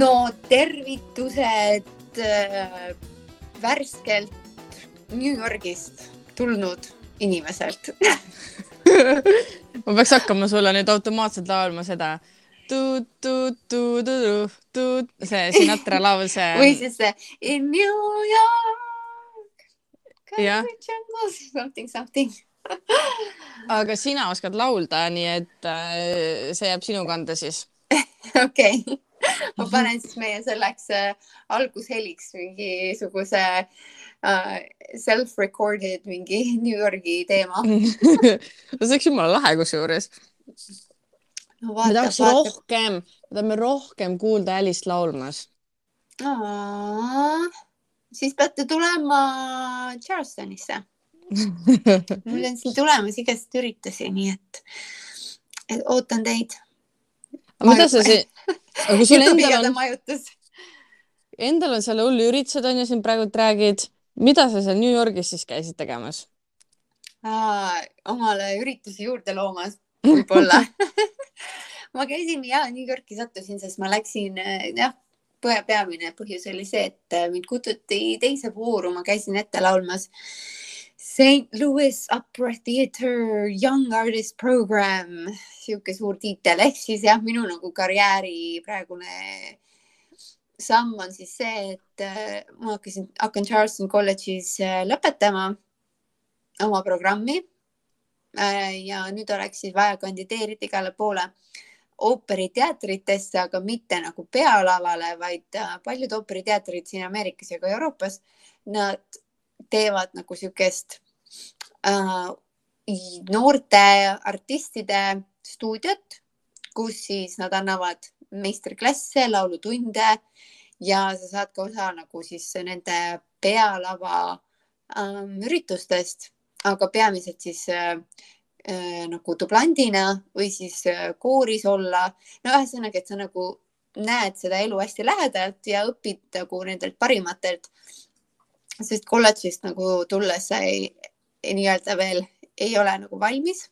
no tervitused äh, värskelt New Yorgist tulnud inimeselt ma peaks hakkama sulle nüüd automaatselt laulma seda see Sinatra laul, see. või siis see In New York. jah. Something, something aga sina oskad laulda, nii et äh, see jääb sinu kanda siis. okei, ma panen siis meie selleks äh, algusheliks mingisuguse uh, self-recorded mingi New Yorgi teema no see oleks jumala lahe kusjuures no,. me tahaks vaata. rohkem, me tahame rohkem kuulda Alice'i laulmas. siis peate tulema Charlestonisse mul on siin tulemas igast üritusi, nii et, et ootan teid. Aga mida sa siin, aga kui sul endal on, endal on seal hull üritused on ju siin praegult räägid, mida sa seal New Yorgis siis käisid tegemas? omale üritusi juurde loomas, võib-olla. Ma käisin ja New Yorki sattusin, sest ma läksin jah, peamine põhjus oli see, et mind kutsuti teise vooru, ma käisin ette laulmas St Louis Opera Theatre Young Artist Program, sihuke suur tiitel ehk siis jah, minu nagu karjääri praegune samm on siis see, et äh, ma hakkasin, hakkan Charleston kolledžis äh, lõpetama oma programmi. Äh, ja nüüd oleks siis vaja kandideerida igale poole ooperiteatritesse, aga mitte nagu pealavale, vaid paljud ooperiteatrid siin Ameerikas ja ka Euroopas, nad teevad nagu niisugust äh, noorte artistide stuudiot, kus siis nad annavad meistriklasse, laulutunde ja sa saad ka osa nagu siis nende pealava ähm, üritustest, aga peamiselt siis äh, äh, nagu dublandina või siis äh, kooris olla. no ühesõnaga, et sa nagu näed seda elu hästi lähedalt ja õpid nagu nendelt parimatelt sest kolledžist nagu tulles sa ei, nii-öelda veel ei ole nagu valmis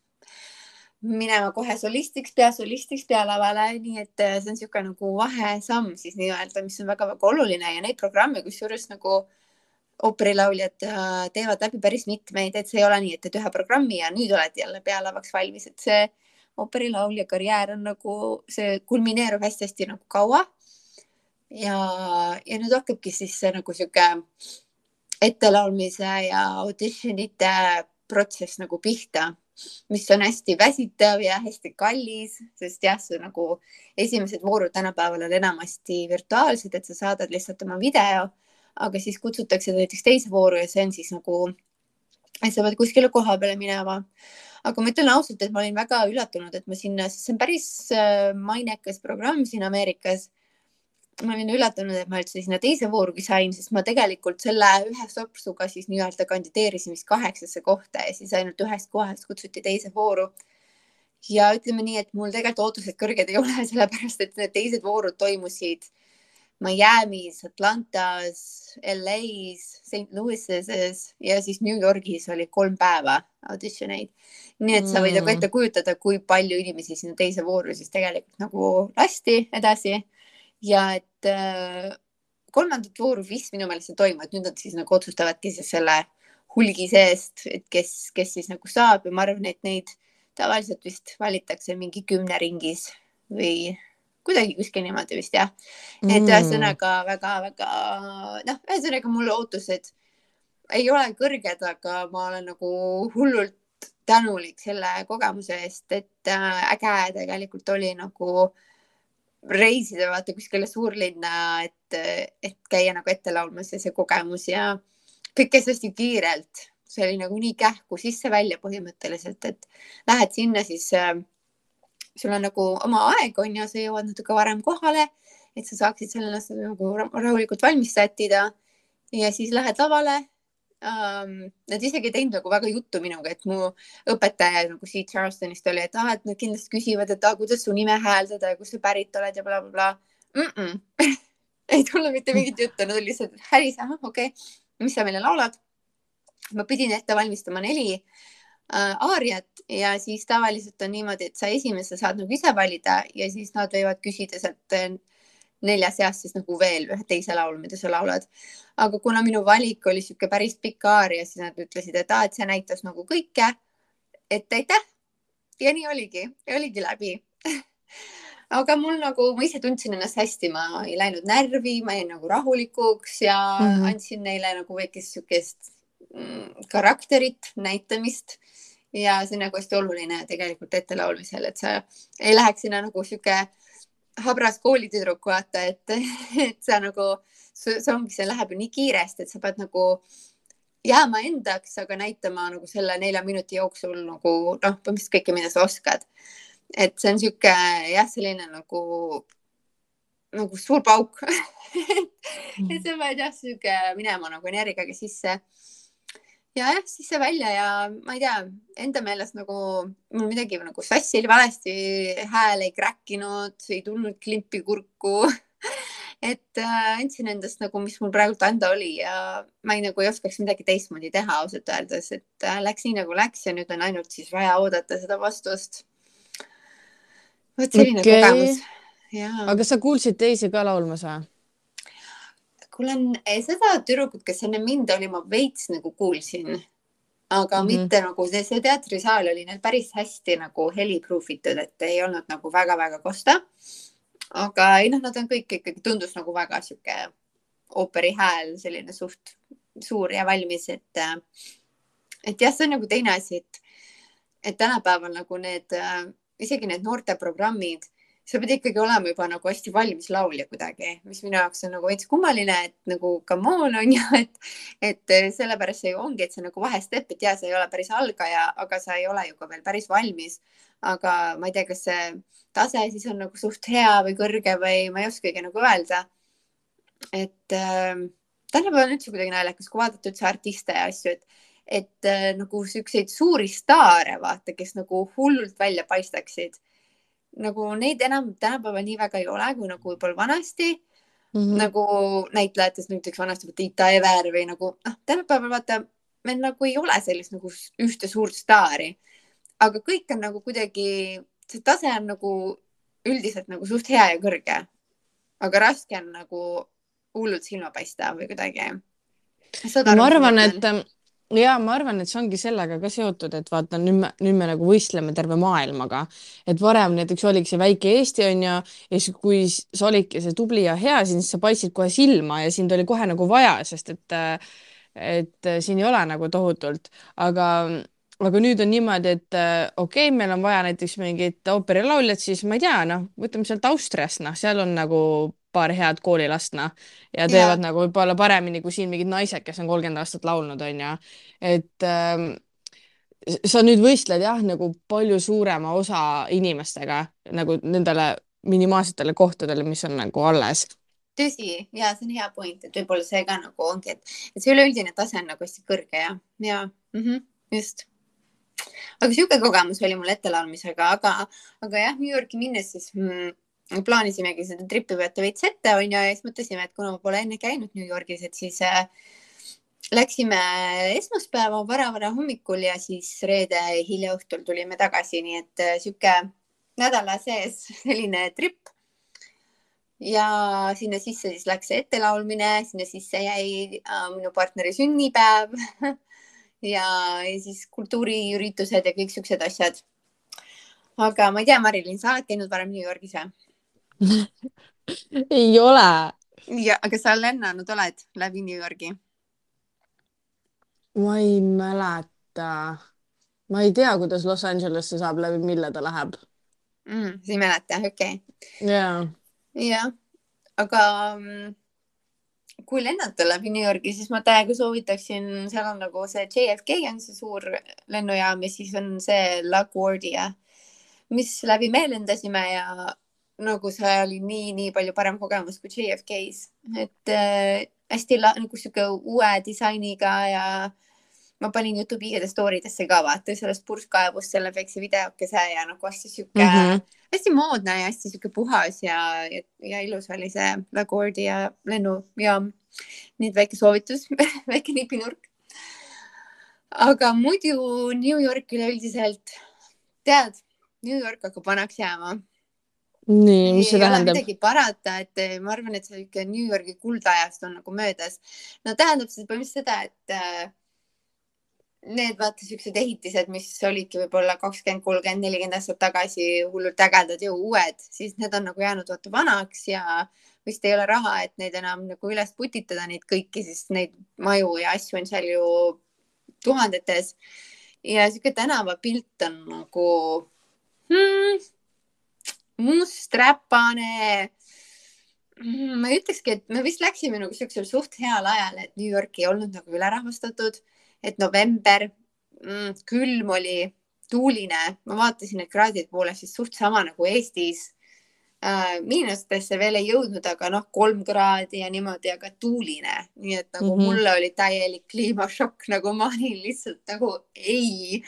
minema kohe solistiks, peasolistiks pealavale, nii et äh, see on niisugune nagu vahesamm siis nii-öelda, mis on väga-väga oluline ja neid programme, kusjuures nagu ooperilauljad äh, teevad läbi päris mitmeid, et see ei ole nii, et teed ühe programmi ja nüüd oled jälle pealavaks valmis, et see ooperilaulja karjäär on nagu, see kulmineerub hästi-hästi nagu kaua. ja, ja nüüd hakkabki siis see nagu sihuke ettelaulmise ja auditionite protsess nagu pihta, mis on hästi väsitav ja hästi kallis, sest jah, see nagu esimesed voorud tänapäeval on enamasti virtuaalsed, et sa saadad lihtsalt oma video, aga siis kutsutakse näiteks teise vooru ja see on siis nagu, et sa pead kuskile koha peale minema. aga ma ütlen ausalt, et ma olin väga üllatunud, et ma sinna, sest see on päris äh, mainekas programm siin Ameerikas ma olin üllatunud, et ma üldse sinna teise voorugi sain, sest ma tegelikult selle ühe sopsuga siis nii-öelda kandideerisin vist kaheksasse kohta ja siis ainult ühest kohast kutsuti teise vooru. ja ütleme nii, et mul tegelikult ootused kõrged ei ole, sellepärast et need teised voorud toimusid Miami's, Atlantas, LA-s, St Louis'es ja siis New Yorgis oli kolm päeva auditioneid. nii et sa võid nagu mm. ette kujutada, kui palju inimesi sinna teise vooru siis tegelikult nagu lasti edasi ja et äh, kolmandat vooru vist minu meelest ei toimu, et nüüd nad siis nagu otsustavadki siis selle hulgi seest, et kes, kes siis nagu saab ja ma arvan, et neid tavaliselt vist valitakse mingi kümne ringis või kuidagi kuskil niimoodi vist jah. et mm. ühesõnaga väga-väga noh, ühesõnaga mul ootused ei ole kõrged, aga ma olen nagu hullult tänulik selle kogemuse eest, et äh, äge tegelikult oli nagu äh, reisida vaata kuskile suurlinna, et, et käia nagu ette laulmas ja see kogemus ja kõik käis hästi kiirelt. see oli nagu nii kähku sisse-välja põhimõtteliselt, et lähed sinna, siis äh, sul on nagu oma aeg on ju, sa jõuad natuke varem kohale, et sa saaksid selle ennast nagu rahulikult valmis sättida ja siis lähed lavale um,. Nad isegi ei teinud nagu väga juttu minuga, et mu õpetaja nagu siit Charlestonist oli, et ah, et nad kindlasti küsivad, et ah, kuidas su nime hääldada ja kust sa pärit oled ja blablabla bla, bla. mm. -mm. ei tulnud mitte mingit juttu, nad olid lihtsalt Häris, ahah, okei okay., mis sa meile laulad? ma pidin ette valmistama neli äh, aariat ja siis tavaliselt on niimoodi, et sa esimese saad nagu ise valida ja siis nad võivad küsida sealt nelja seast siis nagu veel ühe teise laulu, mida sa laulad. aga kuna minu valik oli sihuke päris pikk aaria, siis nad ütlesid, et aa, et see näitas nagu kõike. et aitäh. ja nii oligi, oligi läbi aga mul nagu, ma ise tundsin ennast hästi, ma ei läinud närvi, ma jäin nagu rahulikuks ja mm -hmm. andsin neile nagu väikest siukest mm, karakterit, näitamist ja see on nagu hästi oluline tegelikult ettelaulmisel, et sa ei läheks sinna nagu sihuke habras koolitüdruk, vaata, et, et sa nagu, see ongi, see läheb ju nii kiiresti, et sa pead nagu jääma endaks, aga näitama nagu selle nelja minuti jooksul nagu noh, põhimõtteliselt kõike, mida sa oskad. et see on sihuke jah, selline nagu, nagu suur pauk et sa pead jah, sihuke minema nagu energiaga sisse ja jah, siis see välja ja ma ei tea, enda meelest nagu mul midagi nagu sassi oli valesti, hääl ei kräkkinud, ei tulnud klimpi kurku et äh, andsin endast nagu, mis mul praegult anda oli ja ma ei nagu ei oskaks midagi teistmoodi teha ausalt öeldes, et äh, läks nii nagu läks ja nüüd on ainult siis vaja oodata seda vastust. vot selline okay. kogemus. aga sa kuulsid teisi ka laulmas või? Kuule, seda tüdrukut, kes enne mind oli, ma veits nagu kuulsin, aga mm -hmm. mitte nagu see, see teatrisaal oli neil päris hästi nagu heliproof itud, et ei olnud nagu väga-väga kosta. aga ei noh, nad on kõik ikkagi tundus nagu väga sihuke ooperi hääl, selline suht suur ja valmis, et, et jah, see on nagu teine asi, et, et tänapäeval nagu need, isegi need noorteprogrammid sa pead ikkagi olema juba nagu hästi valmis laulja kuidagi, mis minu jaoks on nagu veits kummaline, et nagu come on on ju, et, et sellepärast see ju ongi, et see nagu vahestepp, et ja sa ei ole päris algaja, aga sa ei ole ju ka veel päris valmis. aga ma ei tea, kas see tase siis on nagu suht hea või kõrge või ma ei oskagi nagu öelda. et äh, tänapäeval on üldse kuidagi naljakas, kui vaadata üldse artiste ja asju, et et äh, nagu siukseid suuri staare, vaata, kes nagu hullult välja paistaksid nagu neid enam tänapäeval nii väga ei ole, kui nagu võib-olla vanasti mm. -hmm. nagu näitlejatest näiteks vanasti vaata Ita Ever või nagu noh, tänapäeval vaata meil nagu ei ole sellist nagu ühte suurt staari. aga kõik on nagu kuidagi, see tase on nagu üldiselt nagu suht hea ja kõrge. aga raske on nagu hullult silma paista või kuidagi. ma arvan, et ja ma arvan, et see ongi sellega ka seotud, et vaata nüüd me, nüüd me nagu võistleme terve maailmaga, et varem näiteks oligi see väike Eesti on ju, ja siis kui sa olidki see tubli ja hea, siis sa paistsid kohe silma ja sind oli kohe nagu vaja, sest et, et siin ei ole nagu tohutult, aga aga nüüd on niimoodi, et okei okay,, meil on vaja näiteks mingit ooperilauljat, siis ma ei tea, noh, võtame sealt Austriast, noh, seal on nagu paar head koolilast, noh, ja teevad ja. nagu võib-olla paremini kui siin mingid naised, kes on kolmkümmend aastat laulnud, onju. et ähm, sa nüüd võistled jah, nagu palju suurema osa inimestega nagu nendele minimaalsetele kohtadele, mis on nagu alles tõsi ja see on hea point, et võib-olla see ka nagu ongi, et, et see üleüldine tase on nagu hästi kõrge ja, ja mm -hmm, just. aga sihuke kogemus oli mul ettelaulmisega, aga, aga jah, New Yorki minnes siis mm, plaanisimegi seda tripi võtta veits ette, onju, ja siis mõtlesime, et kuna ma pole enne käinud New Yorgis, et siis äh, läksime esmaspäeva vara-vara hommikul ja siis reede hilja õhtul tulime tagasi, nii et äh, sihuke nädala sees selline trip. ja sinna sisse siis läks ettelaulmine, sinna sisse jäi äh, minu partneri sünnipäev ja, ja siis kultuuriüritused ja kõik siuksed asjad. aga ma ei tea, Marilyn, sa oled käinud varem New Yorgis või? ei ole. ja, aga sa lennanud oled läbi New Yorgi? ma ei mäleta. ma ei tea, kuidas Los Angelesse saab, läbi mille ta läheb mm,. sa ei mäleta, okei okay.. jaa. jah, aga mm, kui lennata läbi New Yorgi, siis ma täiega soovitaksin, seal on nagu see JFK on see suur lennujaam ja siis on see LaGuardia, mis läbi me lendasime ja nagu see oli nii, nii palju parem kogemus kui JFK-s, et äh, hästi nagu sihuke uue disainiga ja ma panin Youtube'i igade story desse ka vaata sellest purskkaevust selle väikse videokese ja nagu hästi sihuke mm, -hmm. hästi moodne ja hästi sihuke puhas ja, ja, ja ilus oli see LaGuardia lennujaam. nii et väike soovitus väike nipinurk. aga muidu New York üleüldiselt, tead, New York hakkab vanaks jääma nii, mis see tähendab? midagi parata, et eh, ma arvan, et see ikka New Yorgi kuldajast on nagu möödas. no tähendab siis põhimõtteliselt seda, et äh, need vaata siuksed ehitised, mis olidki võib-olla kakskümmend, kolmkümmend, nelikümmend aastat tagasi hullult ägedad ja uued, siis need on nagu jäänud vaata vanaks ja vist ei ole raha, et neid enam nagu üles putitada, neid kõiki, siis neid maju ja asju on seal ju tuhandetes. ja sihuke tänavapilt on nagu hmm, must, räpane. Ma ei ütlekski, et me vist läksime nagu siuksel suht heal ajal, et New York ei olnud nagu ülerahvastatud et november mm,, külm oli, tuuline, ma vaatasin need kraadid poolest siis suht sama nagu Eestis äh,. miinustesse veel ei jõudnud, aga noh, kolm kraadi ja niimoodi, aga tuuline, nii et nagu mm -hmm. mulle oli täielik kliimašokk, nagu ma olin lihtsalt nagu ei,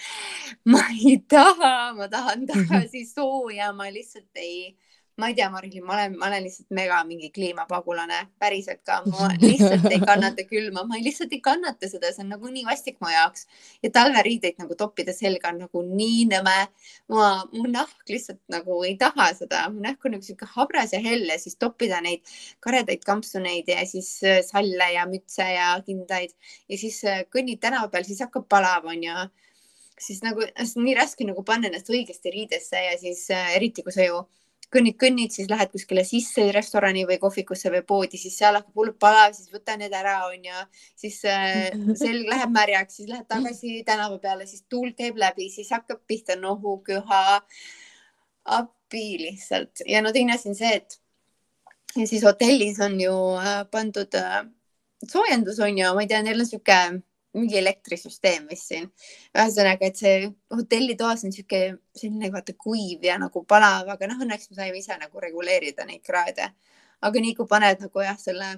ma ei taha, ma tahan tagasi sooja, ma lihtsalt ei ma ei tea, Mari-Liin, ma olen, ma olen lihtsalt mega mingi kliimapagulane, päriselt ka, ma lihtsalt ei kannata külma, ma lihtsalt ei kannata seda, see on nagu nii vastik mu jaoks. Ja talveriideid nagu toppida selga on nagu nii nõme. ma, mu nahk lihtsalt nagu ei taha seda, mu nahk on sihuke habras ja helle, siis toppida neid karedaid kampsuneid ja siis äh, salle ja mütse ja kindaid. Ja siis äh, kõnnid tänava peal, siis hakkab palav, onju siis nagu nii raske nagu panna ennast õigesti riidesse ja siis äh, eriti kui sa ju kõnnid, kõnnid, siis lähed kuskile sisse restorani või kohvikusse või poodi, siis seal hakkab hullult palav, siis võta need ära, onju. siis äh, selg läheb märjaks, siis lähed tagasi tänava peale, siis tuul käib läbi, siis hakkab pihta nohu, köha. appi lihtsalt ja no teine asi on see, et ja siis hotellis on ju äh, pandud äh, soojendus on ju, ma ei tea, neil on sihuke mingi elektrisüsteem vist siin. ühesõnaga, et see hotellitoas on sihuke selline vaata kuiv ja nagu palav, aga noh, õnneks me saime ise nagu reguleerida neid kraade. aga nii kui paned nagu jah, selle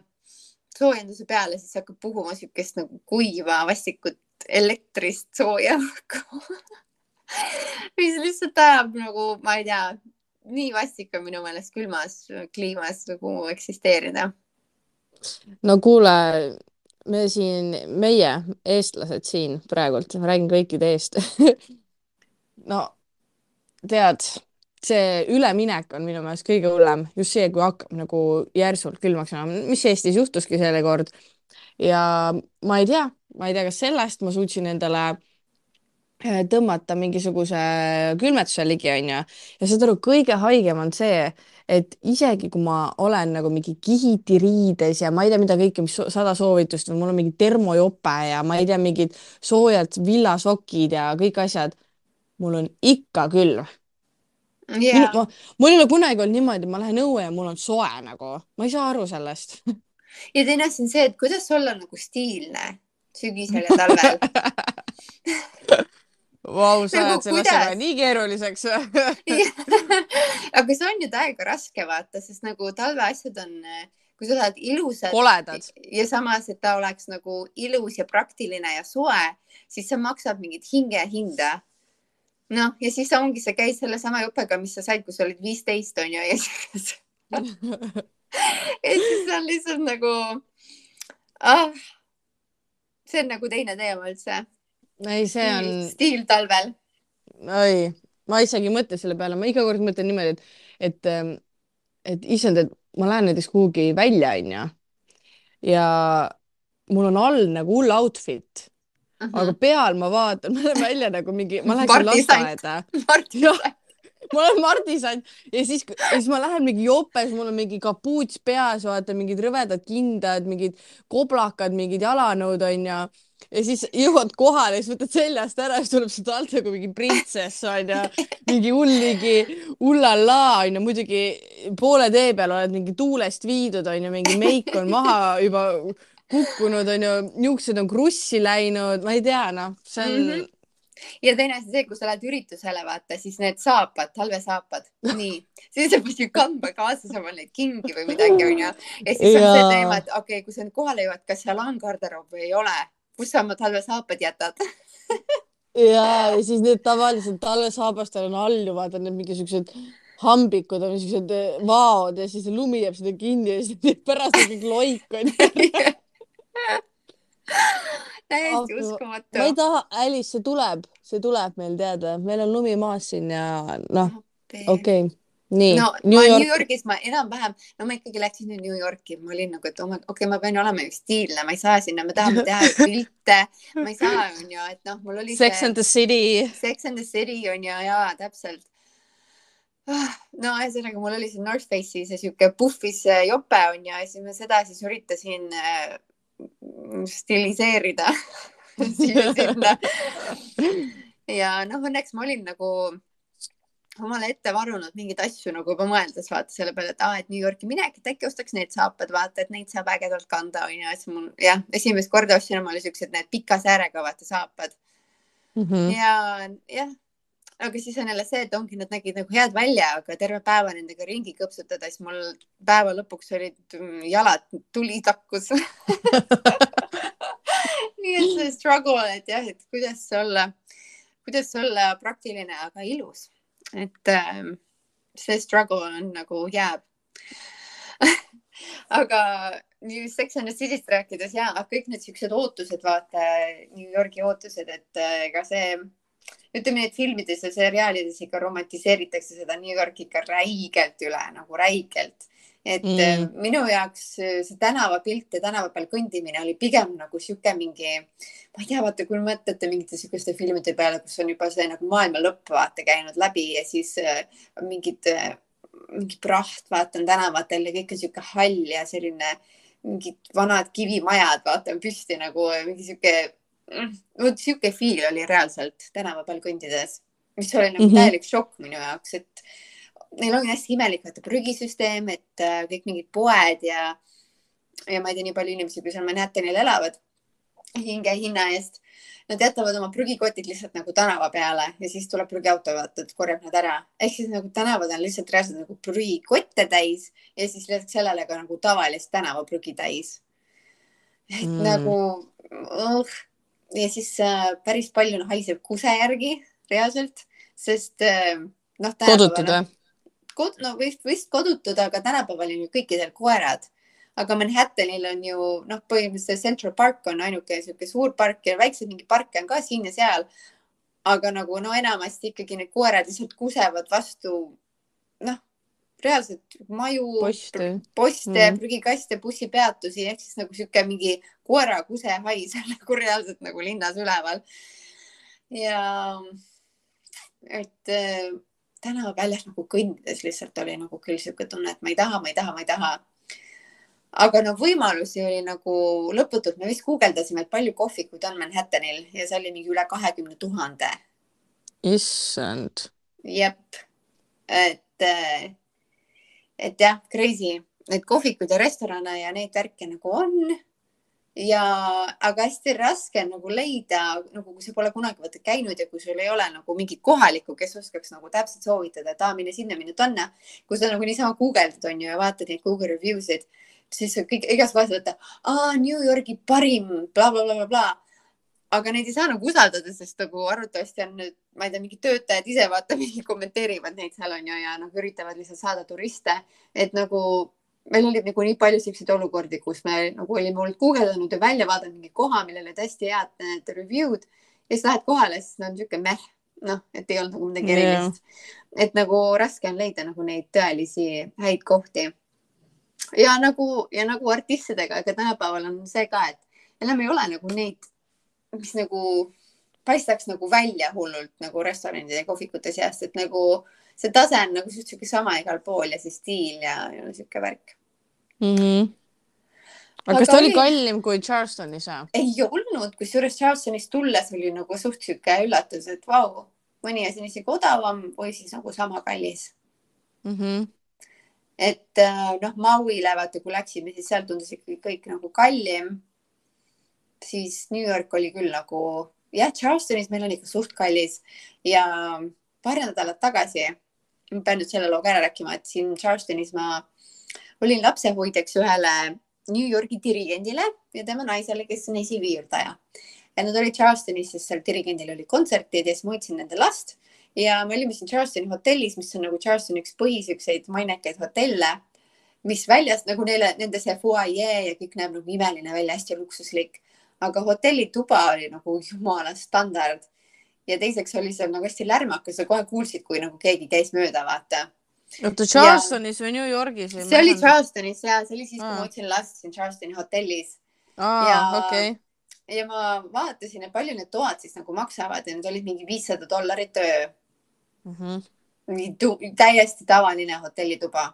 soojenduse peale, siis hakkab puhuma siukest nagu kuiva vastikut elektrist sooja õhku mis lihtsalt ajab nagu, ma ei tea, nii vastik on minu meelest külmas kliimas nagu eksisteerida. no kuule me siin, meie, eestlased siin praegult, ma räägin kõikide eest no tead, see üleminek on minu meelest kõige hullem, just see, kui hakkab nagu järsult külmaks minema, mis Eestis juhtuski seekord. ja ma ei tea, ma ei tea, kas sellest ma suutsin endale äh, tõmmata mingisuguse külmetuse ligi, onju. ja saad aru, kõige haigem on see, et isegi kui ma olen nagu mingi kihiti riides ja ma ei tea, mida kõike, mis sada soovitust või mul on mingi termojope ja ma ei tea, mingid soojad villasokid ja kõik asjad, mul on ikka külm. Yeah.. Mul ei ole kunagi olnud niimoodi, ma lähen õue ja mul on soe nagu, ma ei saa aru sellest. Ja teine asi on see, et kuidas olla nagu stiilne sügisel ja talvel Vau, sa ajad selle asjaga nii keeruliseks aga see on ju täiega raske vaata, sest nagu talveasjad on, kui sa tahad ilusat. koledad. ja samas, et ta oleks nagu ilus ja praktiline ja soe, siis see maksab mingit hingehinda. noh, ja siis ongi, sa käid sellesama jupega, mis sa said, kui sa olid viisteist on ju ja siis ja siis on lihtsalt nagu ah,. see on nagu teine teema üldse ei, see on. stiil talvel. oi, ma isegi ei mõtle selle peale, ma iga kord mõtlen niimoodi, et, et, ähm, et issand, et ma lähen näiteks kuhugi välja, onju. ja mul on all nagu hull outfit uh. -huh. aga peal ma vaatan, ma lähen välja nagu mingi, ma läheksin lasteaeda. ma olen Mardi sant ja siis, siis ma lähen mingi jopes, mul on mingi kapuuts peas, vaata mingid rõvedad kindad, mingid koblakad, mingid jalanõud onju ja siis jõuad kohale, siis võtad seljast ära, siis tuleb sealt alt nagu mingi printsess onju, mingi hulligi hullala onju, muidugi poole tee peal oled mingi tuulest viidud onju, mingi meik on maha juba kukkunud onju, niisugused on krussi läinud, ma ei tea, noh, see on mm. -hmm ja teine asi see, kui sa lähed üritusele, vaata siis need saapad, talvesaapad, nii, siis sa pead ju kandma kaasas omal neid kingi või midagi onju. ja siis on see teema, et okei okay,, kui sa nüüd kohale jõuad, kas seal on garderoob või ei ole kus sa oma talvesaapad jätad ja, ja siis need tavaliselt talvesaabastel on all ju vaata need mingisugused hambikud on siuksed eh, vaod ja siis lumi jääb sinna kinni ja siis pärast on kõik loik onju täiesti uskumatu. ma ei taha, Alice, see tuleb, see tuleb meil teada, meil on lumi maas siin ja noh, okei okay., nii no New ma York New Yorgis ma enam-vähem, no ma ikkagi läksin nüüd New Yorki, ma olin nagu, et oh okei okay,, ma pean olema ju stiilne, ma ei saa sinna, me tahame teha pilte, ma ei saa, onju, et noh, mul oli Sex see and the City Sex and the City on ja, ja täpselt. no ühesõnaga, mul oli see North Face'i see sihuke puhvis jope on ju ja siis ma seda siis üritasin äh, stiliseerida sinna. ja noh, õnneks ma olin nagu omale ette varunud mingeid asju nagu juba mõeldes vaata selle peale, et aa, et New Yorki minek, et äkki ostaks need saapad, vaata, et neid saab ägedalt kanda onju, et siis mul jah, esimest korda ostsin omale siuksed need pika säärega vaata saapad mm. -hmm. ja jah, aga siis on jälle see, et ongi, nad nägid nagu head välja, aga terve päeva nendega ringi kõpsutada, siis mul päeva lõpuks olid mm, jalad, tuli takkus nii et see struggle, et jah, et kuidas olla, kuidas olla praktiline, aga ilus et äh, see struggle on nagu jääb. Aga nii Sex and the City'st rääkides ja kõik need siuksed ootused, vaata New Yorgi ootused, et äh, ega see ütleme nii, et filmides ja seriaalides ikka romantiseeritakse seda New Yorki ikka räigelt üle nagu räigelt et mm. Äh, minu jaoks äh, see tänavapilt ja tänava peal kõndimine oli pigem nagu sihuke mingi, ma ei tea, vaata, kui mõtlete mingite sihukeste filmide peale, kus on juba see nagu maailma lõpp vaata käinud läbi ja siis äh, mingid, mingi praht vaatan tänavatel ja kõik on sihuke hall ja selline mingid vanad kivimajad vaatan püsti nagu mingi sihuke, mm, vot sihuke feel oli reaalselt tänava peal kõndides, mis oli nagu mm -hmm. täielik šokk minu jaoks, et neil on hästi imelik vaata prügisüsteem, et äh, kõik mingid poed ja, ja ma ei tea, nii palju inimesi, kui seal Manhattanil elavad hinge hinna eest. Nad jätavad oma prügikotid lihtsalt nagu tänava peale ja siis tuleb prügiauto, vaata, et korjab nad ära. ehk siis nagu tänavad on lihtsalt reaalselt nagu prügikotte täis ja siis lisaks sellele ka nagu tavalist tänavaprügi täis. et mm. nagu uh, ja siis äh, päris palju haiseb kuse järgi reaalselt, sest äh, noh. kodutud või? Kod, no vist, vist kodutud, aga tänapäeval on ju kõikidel koerad. aga Manhattanil on ju noh, põhimõtteliselt Central Park on ainuke niisugune suur park ja väikseid mingeid parke on ka siin ja seal. aga nagu no enamasti ikkagi need koerad lihtsalt kusevad vastu noh, reaalselt maju, poste, poste mm., prügikaste, bussipeatusi ehk siis nagu sihuke mingi koera kusehais on nagu reaalselt nagu linnas üleval. ja et tänavaväljas nagu kõndides lihtsalt oli nagu küll sihuke tunne, et ma ei taha, ma ei taha, ma ei taha. aga no võimalusi oli nagu lõputult, me vist guugeldasime, et palju kohvikuid on Manhattanil ja see oli mingi üle kahekümne tuhande. issand. jep, et, et jah, crazy, neid kohvikuid ja restorane ja neid värke nagu on ja, aga hästi raske on nagu leida, nagu kui sa pole kunagi vaata käinud ja kui sul ei ole nagu mingit kohalikku, kes oskaks nagu täpselt soovitada, et aa, mine sinna, mine tanna. kui sa nagu niisama guugeldad, on ju, ja vaatad neid Google review sid, siis kõik igas kohas võtta, aa, New Yorgi parim bla, bla, blablabla. aga neid ei saa nagu usaldada, sest nagu arvatavasti on nüüd, ma ei tea, mingid töötajad ise vaata, kommenteerivad neid seal on ju ja noh, üritavad lihtsalt saada turiste, et nagu meil oli nagu nii palju siukseid olukordi, kus me nagu olime olnud guugeldanud ja välja vaadanud mingi koha, millel olid hästi head need review'd. Ja siis lähed kohale, siis on niisugune meh, noh, et ei olnud nagu midagi erilist. Yeah.. et nagu raske on leida nagu neid tõelisi häid kohti. ja nagu ja nagu artistidega, ega tänapäeval on see ka, et enam ei ole nagu neid, mis nagu paistaks nagu välja hullult nagu restoranide ja kohvikute seast, et nagu see tase on nagu sihuke sama igal pool ja see stiil ja, ja sihuke värk mm. -hmm. aga kas ta oli kallim kui Charlestonis või? ei olnud, kusjuures Charlestonist tulles oli nagu suht sihuke üllatus, et vau, mõni asi on isegi odavam või siis nagu sama kallis mm. -hmm. et äh, noh, Mauile vaata, kui läksime, siis seal tundus ikkagi kõik nagu kallim. siis New York oli küll nagu jah, Charlestonis meil on ikka suht kallis ja paar nädalat tagasi ma pean nüüd selle loo ka ära rääkima, et siin Charlestonis ma olin lapsehoidjaks ühele New Yorgi dirigendile ja tema naisele, kes on esiviirdaja. ja nad olid Charlestonis, sest seal dirigendil olid kontserdid ja siis ma hoidsin nende last ja me olime siin Charlestoni hotellis, mis on nagu Charlestoni üks põhisiukseid mainekaid hotelle, mis väljas nagu neile, nende see fuajee ja kõik näeb nagu imeline välja, hästi luksuslik, aga hotellituba oli nagu jumala standard ja teiseks oli seal nagu hästi lärmakas, sa kohe kuulsid, kui nagu keegi käis mööda, vaata. oota, Charlestonis ja... või New Yorgis see oli Charlestonis ja see oli siis, kui ma võtsin last siin Charlestoni hotellis. aa, okei okay ja ma vaatasin, et palju need toad siis nagu maksavad ja need olid mingi viissada dollarit öö mm. -hmm. mingi täiesti tavaline hotellituba,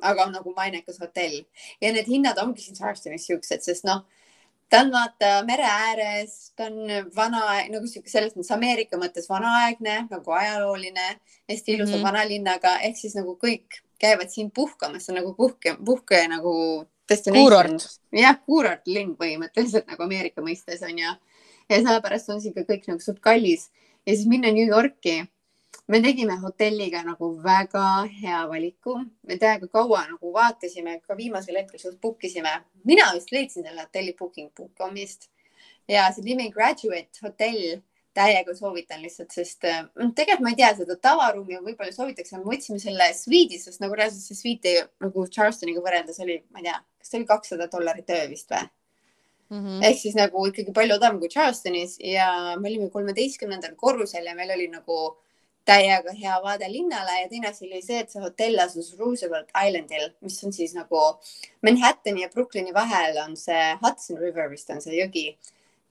aga nagu mainekas hotell ja need hinnad ongi siin Charlestonis siuksed, sest noh, ta on vaata mere ääres, ta on vana nagu sihuke selles mõttes Ameerika mõttes vanaaegne nagu ajalooline, hästi ilusa mm -hmm. vanalinnaga ehk siis nagu kõik käivad siin puhkamas, see on nagu puhke, puhke nagu kuurort. jah, kuurortlinn põhimõtteliselt nagu Ameerika mõistes on ju. ja sellepärast on see ikka kõik nagu suht kallis ja siis minna New Yorki. Me tegime hotelliga nagu väga hea valiku, me täiega kaua nagu vaatasime, ka viimasel hetkel suht book isime. mina vist leidsin selle hotelli booking.com'ist ja see nimi Graduate hotell täiega soovitan lihtsalt, sest äh, tegelikult ma ei tea seda tavaruumi võib-olla soovitakse, me võtsime selle sviidi, sest nagu reaalselt see sviit nagu Charlestoniga võrreldes oli, ma ei tea, kas see oli kakssada dollarit öö vist või mm -hmm.? ehk siis nagu ikkagi palju odavam kui Charlestonis ja me olime kolmeteistkümnendal korrusel ja meil oli nagu täiega hea vaade linnale ja teine asi oli see, et see hotell asus Roosevelt Islandil, mis on siis nagu Manhattani ja Brooklyni vahel on see Hudson River vist on see jõgi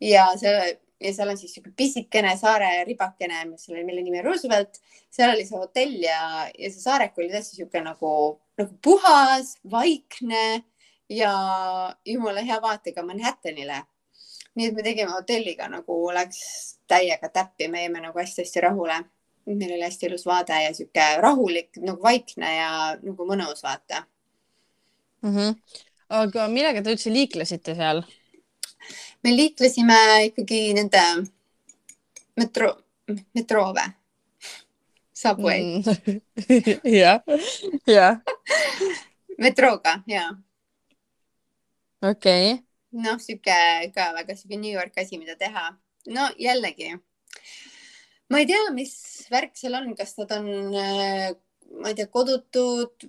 ja see ja seal on siis sihuke pisikene saare ribakene, mis oli, mille nimi Roosevelt. seal oli see hotell ja, ja see saarek oli tõesti sihuke nagu, nagu puhas, vaikne ja jumala hea vaatega Manhattanile. nii et me tegime hotelliga nagu läks täiega täppi, me jäime nagu hästi-hästi rahule. Meil oli hästi ilus vaade ja sihuke rahulik nagu vaikne ja nagu mõnus vaata mm. -hmm. aga millega te üldse liiklesite seal? me liiklesime ikkagi nende metro, metroo või? Subway mm. jah, jah. metrooga ja. okei okay.. noh, sihuke ka väga sihuke New York asi, mida teha. no jällegi, ma ei tea, mis värk seal on, kas nad on, äh, ma ei tea, kodutud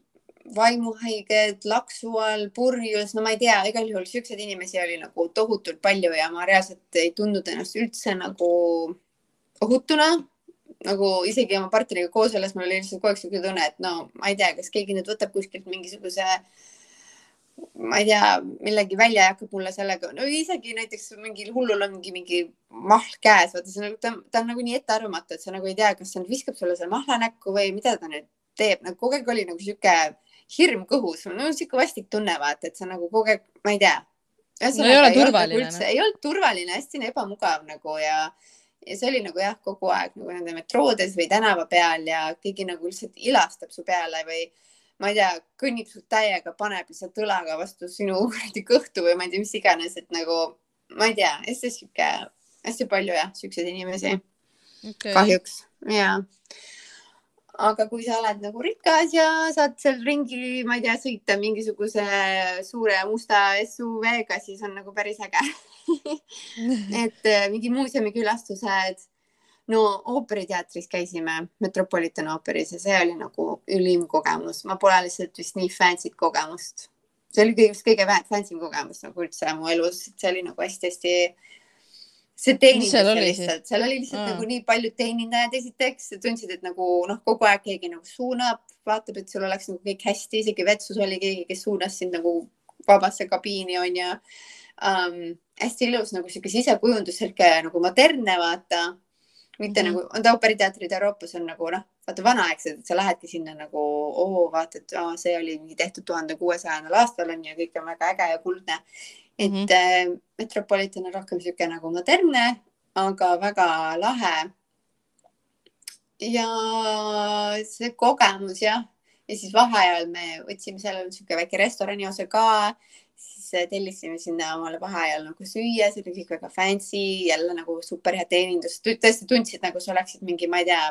vaimuhaiged, laksu all, purjus, no ma ei tea, igal juhul siukseid inimesi oli nagu tohutult palju ja ma reaalselt ei tundnud ennast üldse nagu ohutuna. nagu isegi oma partneriga koos olles mul oli lihtsalt kogu aeg siuke tunne, et no ma ei tea, kas keegi nüüd võtab kuskilt mingisuguse ma ei tea, millegi välja ja hakkab mulle sellega, no isegi näiteks mingil hullul on mingi, mahl käes, vaata see on nagu, ta, ta on nagu nii ettearvamatu, et sa nagu ei tea, kas ta nüüd viskab sulle selle mahla näkku või mida ta nüüd teeb, nagu kogu aeg oli nagu sihuke hirm kõhus, no sihuke vastik tunne, vaata, et sa nagu kogu aeg, ma ei tea. no ei ole turvaline. Nagu ei olnud turvaline, hästi ebamugav nagu ja, ja see oli nagu jah, kogu aeg nagu nende metroodes või tänava peal ja keegi nagu lihtsalt ilastab su peale või ma ei tea, kõnnib su täiega, paneb lihtsalt õlaga vastu sinu kuradi kõhtu või ma ei tea, mis iganes, et nagu ma ei tea, hästi sihuke, hästi palju jah, siukseid inimesi. Okay.. kahjuks ja aga kui sa oled nagu rikas ja saad seal ringi, ma ei tea, sõita mingisuguse suure musta SUV-ga, siis on nagu päris äge. Et äh, mingi muuseumikülastused. No ooperiteatris käisime Metropolitan ooperis ja see oli nagu ülim kogemus, ma pole lihtsalt vist nii fancy't kogemust. see oli kõige, kõige fancy kogemus nagu üldse mu elus, see oli nagu hästi-hästi see teenindus oli lihtsalt, seal oli lihtsalt mm. nagu nii palju teenindajad esiteks, tundsid, et nagu noh, kogu aeg keegi nagu suunab, vaatab, et sul oleks nagu kõik hästi, isegi vetsus oli keegi, kes suunas sind nagu vabasse kabiini onju um,. hästi ilus nagu sihuke sisekujundus, sihuke nagu modernne vaata. Mitte mm -hmm. nagu, on ooperiteatrid Euroopas on nagu noh, vaata vanaaegsed, et sa lähedki sinna nagu oo, vaata, et aa, see oli mingi tehtud tuhande kuuesajandal aastal on ju, kõik on väga äge ja kuldne et mm -hmm. Metropolitan on rohkem niisugune nagu modernne, aga väga lahe. ja see kogemus jah, ja siis vaheajal me võtsime seal niisugune väike restorani osa ka, äh, tellisime sinna omale vaheajal nagu süüa, see oli kõik väga fancy, jälle nagu super hea teenindus, tõesti tundsid nagu sa oleksid mingi, ma ei tea,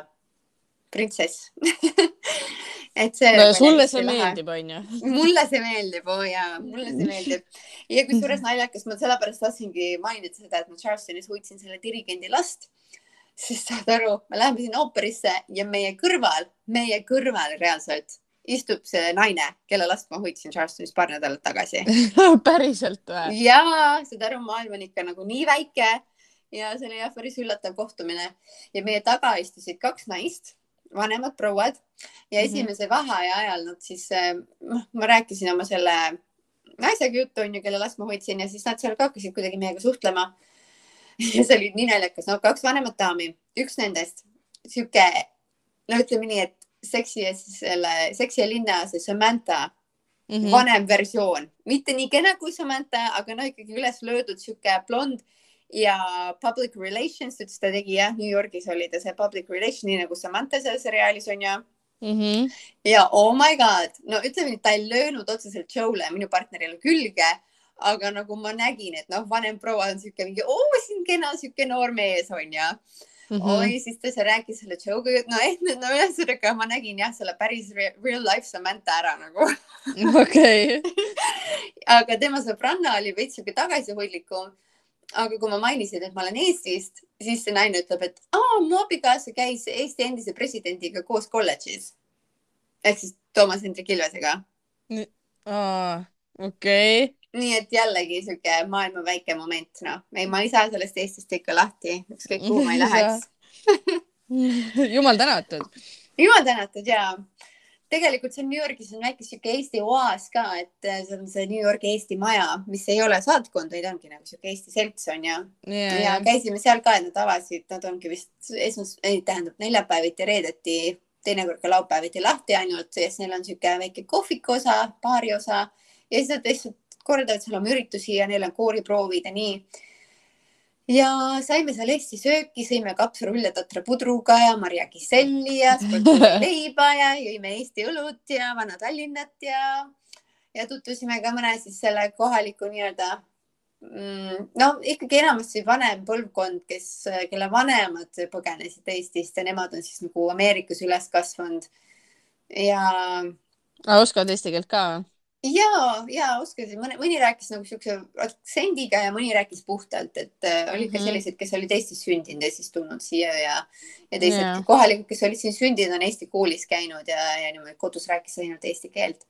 printsess et see. no ja sulle see meeldib, onju. mulle see meeldib, oo oh, jaa, mulle see meeldib. ja kusjuures naljakas, ma sellepärast tahtsingi mainida seda, et ma Charlestonis hoidsin selle dirigendi last. sest saad aru, me läheme sinna ooperisse ja meie kõrval, meie kõrval reaalselt istub see naine, kelle last ma hoidsin Charlestonis paar nädalat tagasi päriselt või? jaa, saad aru, maailm on ikka nagu nii väike ja see oli jah, päris üllatav kohtumine ja meie taga istusid kaks naist vanemad prouad ja mhm. esimese mm -hmm. vaheaja ajal nad siis, noh, ma rääkisin oma selle naisega juttu onju, kelle last ma hoidsin ja siis nad seal ka hakkasid kuidagi meiega suhtlema. ja see oli nii naljakas, no kaks vanemat daami, üks nendest sihuke, no ütleme nii, et seksi ja siis selle Seksi ja linna see Samantha mm -hmm. vanem versioon, mitte nii kena kui Samantha, aga no ikkagi üles löödud sihuke blond ja public relations, ütles ta tegi jah, New Yorgis oli ta see public relation, nii nagu Samantha seal seriaalis on ju mm. -hmm. ja oh my god, no ütleme nii, ta ei löönud otseselt show'le minu partnerile külge, aga nagu ma nägin, et noh, vanem proua on sihuke mingi, oo, siin kena sihuke noor mees on ju Mm -hmm. oi, siis ta seal rääkis selle joke'i, no eh, no ühesõnaga ma nägin jah, selle päris real life Samantha ära nagu. okei. aga tema sõbranna oli veits sihuke tagasihoidlikum. aga kui ma mainisin, et ma olen Eestist, siis see naine ütleb, et aa, mu abikaasa käis Eesti endise presidendiga koos kolledžis. ehk siis Toomas Hendrik Ilvesega. okei okay nii et jällegi sihuke maailma väike moment, noh, ei, ma ei saa sellest Eestist ikka lahti, ükskõik kuhu ma ei läheks. Jumal tänatud. jumal tänatud ja tegelikult seal New Yorgis on väike sihuke Eesti oaas ka, et äh, see on see New Yorgi Eesti maja, mis ei ole saatkond, vaid ongi nagu sihuke Eesti selts on ju yeah.. ja käisime seal ka, et nad avasid, nad ongi vist esmas, ei tähendab neljapäeviti, reedeti, teinekord ka laupäeviti lahti ainult siis neil on sihuke väike kohviku osa, baari osa ja siis nad lihtsalt korraldavad seal oma üritusi ja neil on kooriproovid ja nii. ja saime seal Eesti sööki, sõime kapsarulle tatra pudruga ja Marja Kiselli ja leiba ja jõime Eesti õlut ja Vana-Tallinnat ja, ja tutvusime ka mõne siis selle kohaliku nii-öelda mm, no ikkagi enamasti vanem põlvkond, kes, kelle vanemad põgenesid Eestist ja nemad on siis nagu Ameerikas üles kasvanud ja. oskavad eesti keelt ka? Ja, ja oskasin, mõni, mõni rääkis nagu siukse aktsendiga ja mõni rääkis puhtalt, et äh, olid ka mhm. sellised, kes olid Eestis sündinud ja siis tulnud siia ja, ja teised yeah. kohalikud, kes olid siin sündinud, on Eesti koolis käinud ja, ja niimoodi kodus rääkis ainult eesti keelt.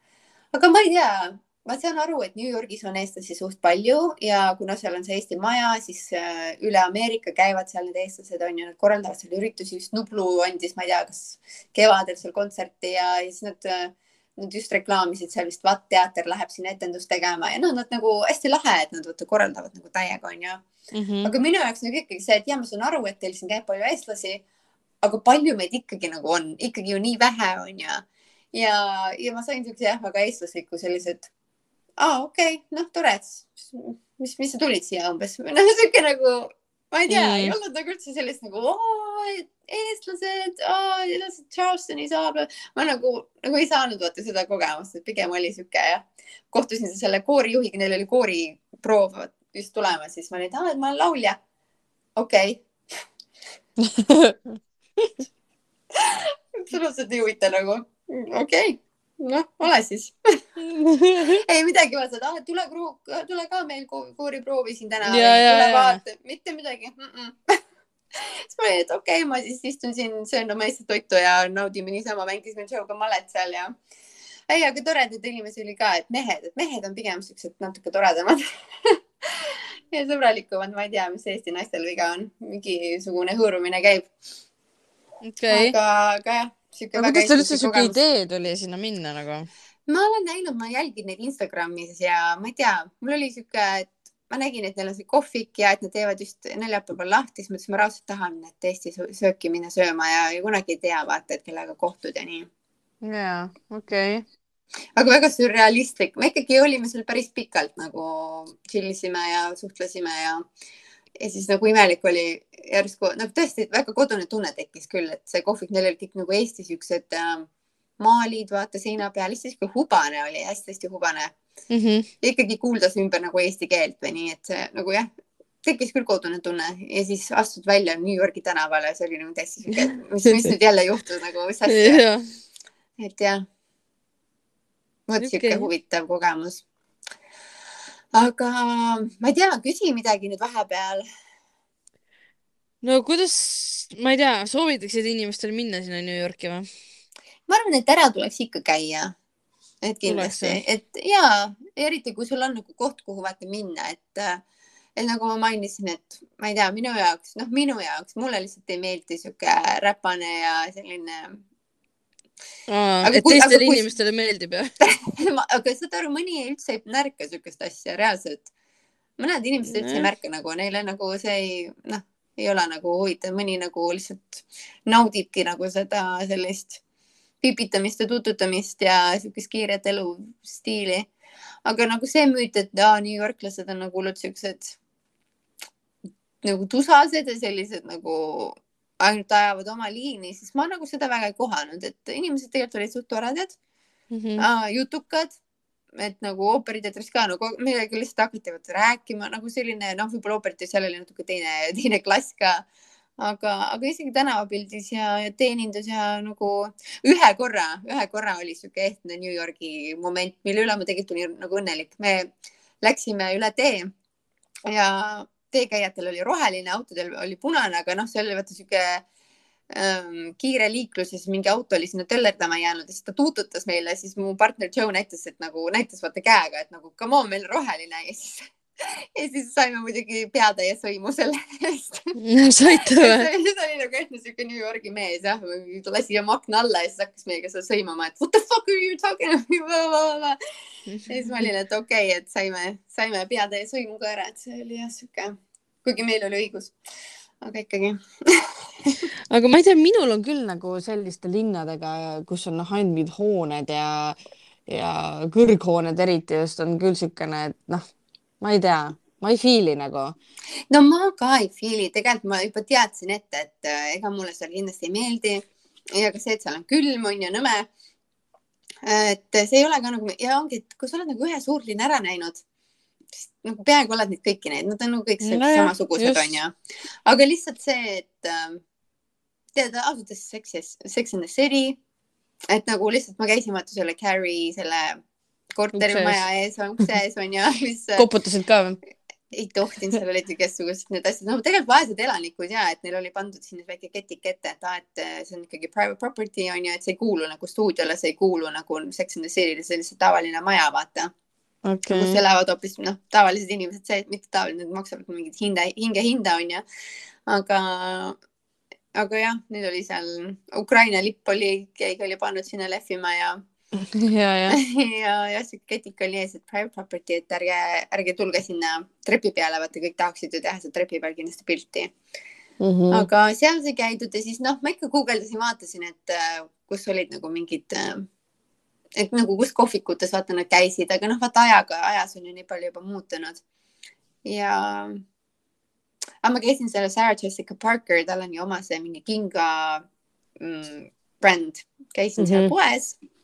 aga ma ei tea, ma saan aru, et New Yorgis on eestlasi suht palju ja kuna seal on see Eesti maja, siis äh, üle Ameerika käivad seal need eestlased on ju, nad korraldavad seal üritusi, just Nublu andis, ma ei tea, kas kevadel seal kontserti ja, ja siis nad äh, nad just reklaamisid seal vist Vatt teater läheb sinna etendust tegema ja noh, nad nagu hästi lahe, et nad vaata korraldavad nagu täiega onju mm. -hmm. aga minu jaoks nagu ikkagi see, et ja ma saan aru, et teil siin käib palju eestlasi, aga palju meid ikkagi nagu on, ikkagi ju nii vähe onju. ja, ja ma sain siukse jah, väga eestlasliku sellised, aa okei okay,, noh tore, et mis, mis sa tulid siia umbes, noh siuke nagu ma ei tea mm., ei olnud nagu üldse sellist nagu eestlased, Charlestoni saab. ma nagu, nagu ei saanud vaata seda kogemust, et pigem oli sihuke jah. kohtusin selle koorijuhiga, neil oli kooriproov just tulemas, siis ma olin, et ma olen laulja. okei okay. absoluutselt ei huvita nagu, okei okay noh, ole siis. Ei midagi vaata, et ah, tule, tule ka meil kooriproovi siin täna. tule vaata, mitte midagi. Mm. -mm. siis ma olin, et okei okay,, ma siis istun siin, söön oma Eesti toitu ja naudime niisama, mängisime Joe'ga malet seal ja. ei, aga toredaid inimesi oli ka, et mehed, et mehed on pigem siuksed natuke toredamad ja sõbralikumad, ma ei tea, mis Eesti naistel viga on, mingisugune hõõrumine käib. Okay.. aga, aga jah aga kuidas teil üldse siuke idee tuli sinna minna nagu? ma olen näinud, ma jälgin neid Instagramis ja ma ei tea, mul oli siuke, et ma nägin, et neil on see kohvik ja et nad teevad just neljapäeval lahti, siis mõtlesin, ma raudselt tahan, et Eesti sööki minna sööma ja, ja kunagi ei tea, vaata, et kellega kohtud ja nii. jaa, okei okay aga väga sürrealistlik, me ikkagi olime seal päris pikalt nagu chill isime ja suhtlesime ja ja siis nagu imelik oli järsku, nagu tõesti väga kodune tunne tekkis küll, et see kohvik, neil olid kõik nagu Eesti siuksed äh, maalid, vaata seina peal, lihtsalt sihuke hubane oli hästi,, hästi-hästi hubane mm. -hmm. ikkagi kuuldas ümber nagu eesti keelt või nii, et see nagu jah, tekkis küll kodune tunne ja siis astud välja New Yorgi tänavale, see oli nagu täiesti sihuke, mis, mis nüüd jälle juhtus nagu, mis asja. et jah, vot sihuke huvitav kogemus aga ma ei tea, küsi midagi nüüd vahepeal. no kuidas, ma ei tea, soovitaksid inimestele minna sinna New Yorki või? ma arvan, et ära tuleks ikka käia. et kindlasti, et ja eriti kui sul on nagu koht, kuhu vaata minna, et et nagu ma mainisin, et ma ei tea, minu jaoks, noh, minu jaoks, mulle lihtsalt ei meeldi sihuke räpane ja selline. Et kui, teistele kui... inimestele meeldib jah. Aga saad aru, mõni üldse ei märka siukest asja reaalselt. mõned inimesed üldse ei märka nagu neile nagu see ei, noh, ei ole nagu huvitav, mõni nagu lihtsalt naudibki nagu seda sellist pipitamist ja tututamist ja siukest kiiret elustiili. Aga nagu see müüt, et aa, New Yorklased on nagu hullult siuksed nagu tusased ja sellised nagu ainult ajavad oma liini, siis ma nagu seda väga ei kohanud, et inimesed tegelikult olid suht toredad mm, -hmm. jutukad, et nagu ooperiteatris ka nagu millega lihtsalt hakati rääkima nagu selline noh, võib-olla ooperites seal oli natuke teine, teine klass ka aga, aga isegi tänavapildis ja, ja teenindus ja nagu ühe korra, ühe korra oli sihuke ehtne New Yorgi moment, mille üle ma tegelikult olin nagu õnnelik. me läksime üle tee ja teekäijatel oli roheline, autodel oli punane, aga noh, see oli vaata sihuke ähm, kiire liiklus ja siis mingi auto oli sinna töllerdama jäänud ja siis ta tuututas meile, siis mu partner Joe näitas, et nagu näitas vaata käega, et nagu come on, meil on roheline. Ja siis ja siis saime muidugi peatäie sõimu selle eest. Saite või? siis oli nagu enne siuke New Yorgi mees jah, lasi oma akna alla ja siis hakkas meiega seal sõimama, et what the fuck are you talking about? Ja siis ma olin, et okei okay,, et saime, saime peatäie sõimu ka ära, et see oli jah siuke, kuigi meil oli õigus, aga ikkagi. Aga ma ei tea, minul on küll nagu selliste linnadega, kus on noh, ainult mingid hooned ja ja kõrghooned eriti just on küll niisugune, et noh ma ei tea, ma ei fiili nagu. no ma ka ei fiili, tegelikult ma juba teadsin ette, et äh, ega mulle seal kindlasti ei meeldi ja ka see, et seal on külm on ju nõme. et see ei ole ka nagu ja ongi, et kui sa oled nagu ühe suurlinna ära näinud, nagu peaaegu oled neid kõiki neid, nad on nagu kõik no, samasugused onju. aga lihtsalt see, et äh, tead ausalt öeldes Sex, Sex and the City, et nagu lihtsalt ma käisin vaata selle Carrie selle korterimaja ees, ukse ees on ju, mis. koputasid ka või? ei tohtinud, seal olid igasugused need asjad, no tegelikult vaesed elanikud ja et neil oli pandud sinna väike ketik ette, et aa, et see on ikkagi private property on ju, et see ei kuulu nagu stuudiole, see ei kuulu nagu Sex and the City'le, see on lihtsalt tavaline maja, vaata okay.. kus elavad hoopis noh, tavalised inimesed, see, mitte tavaline, need maksavad mingit hinda, hingehinda on ju. aga, aga jah, nüüd oli seal Ukraina lipp oli, keegi oli pannud sinna lehvima ja ja, ja ja, ja sihuke ketik oli ees, et private property, et ärge, ärge tulge sinna trepi peale, vaata kõik tahaksid ju teha seal trepi peal kindlasti pilti mm. -hmm. aga seal sai käidud ja siis noh, ma ikka guugeldasin, vaatasin, et äh, kus olid nagu mingid äh,, et nagu kus kohvikutes vaata nad käisid, aga noh, vaata ajaga, ajas on ju nii palju juba muutunud. ja, aga ma käisin selle Sarah Jessica Parker, tal on ju oma see mingi kinga mm, bränd, käisin mm -hmm. seal mhm. poes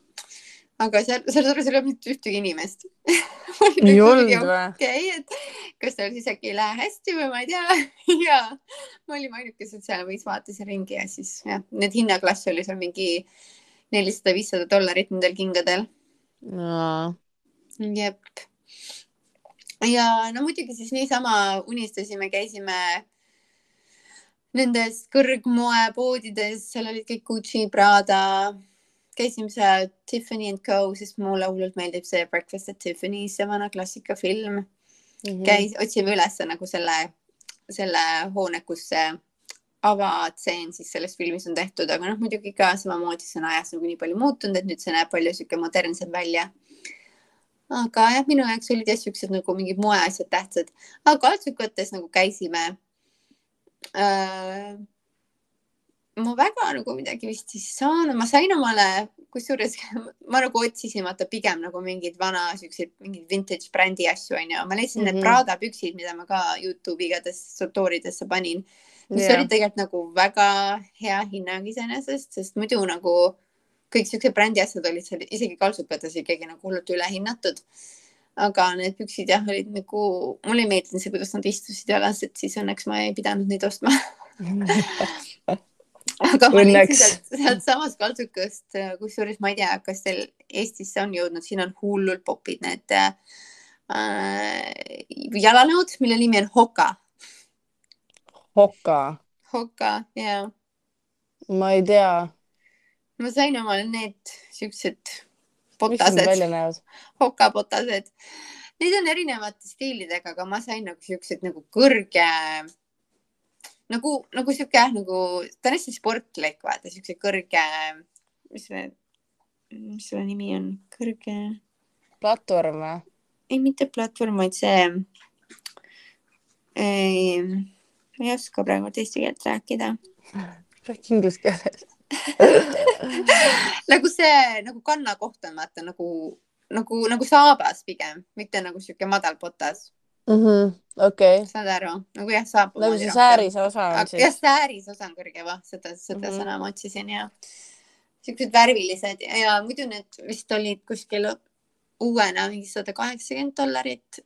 aga seal, seal juures ei olnud mitte ühtegi inimest. Ei olnud või? okei, et kas tal siis äkki ei lähe hästi või ma ei tea. Ja me olime ainukesed seal, võis vaatasin ringi ja siis jah, need hinnaklass oli seal mingi nelisada, viissada dollarit nendel kingadel. No.. jep. ja no muidugi siis niisama unistasime, käisime nendes kõrgmoepoodides, seal olid kõik Gucci, Prada käisime seal Tiffany and Co, sest mulle hullult meeldib see Breakfast at Tiffany's, see vana klassikafilm mm. -hmm. käis, otsime üles nagu selle, selle hoone, kus see avatseen siis selles filmis on tehtud, aga noh, muidugi ka samamoodi see on ajas nagu nii palju muutunud, et nüüd see näeb palju sihuke modernsem välja. aga jah, minu jaoks olid jah siuksed nagu mingid moeasjad tähtsad, aga kaltsukõttes nagu käisime äh, ma väga nagu midagi vist ei saanud, ma sain omale, kusjuures ma nagu otsisin vaata pigem nagu mingeid vana siukseid mingeid vintage brändi asju onju, ma leidsin mm -hmm. need mhm. Prada püksid, mida ma ka Youtube'i igatahes story desse panin, mis yeah. olid tegelikult nagu väga hea hinnaga iseenesest, sest muidu nagu kõik siuksed brändi asjad olid seal isegi kaltsukates ikkagi nagu hullult ülehinnatud. aga need püksid jah, olid nagu, mulle ei meeldinud see, kuidas nad istusid jalas, et siis õnneks ma ei pidanud neid ostma aga ma leidsin sealt, sealtsamast kaltsukast, kusjuures ma ei tea, kas teil Eestisse on jõudnud, siin on hullult popid need äh, jalanõud, mille nimi on Hoka. Hoka. Hoka, jaa. ma ei tea. ma sain omale need siuksed potased. Hoka potased neid on erinevate stiilidega, aga ma sain nagu siuksed nagu kõrge, nagu, nagu sihuke jah, nagu ta on hästi sportlik, vaata siukse kõrge, mis see, mis selle nimi on, kõrge. platvorm või? ei, mitte platvorm, vaid see. ei, ei oska praegu eesti keelt rääkida. räägi inglise keeles nagu see nagu kannakoht on vaata nagu, nagu, nagu saabas pigem, mitte nagu sihuke madal potas mm. -hmm. okei okay.. saad aru, nagu jah, saab. nagu see säärise osa on siis. jah, säärise osa on kõrge, vah, seda, seda mm -hmm. sõna ma otsisin ja siuksed värvilised ja, ja muidu need vist olid kuskil uuena mingi sada kaheksakümmend dollarit.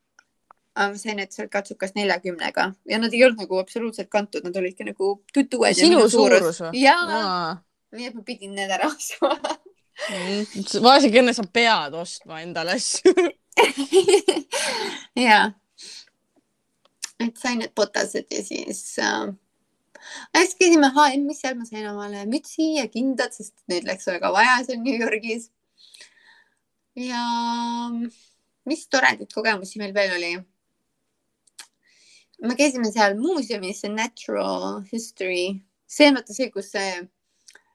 ma sain need sealt katsukas neljakümnega ja nad ei olnud nagu absoluutselt kantud, nad olidki nagu tutued. sinu suurus või? jaa nii et ma pidin need ära ostma vaesekene, sa pead ostma endale asju ja, et sain need botased ja siis äh, siis käisime HM-is, seal ma sain omale mütsi ja kindad, sest neid läks väga vaja seal New Yorgis. ja mis toredaid kogemusi meil veel oli. me käisime seal muuseumis, Natural History, see on vaata see, kus see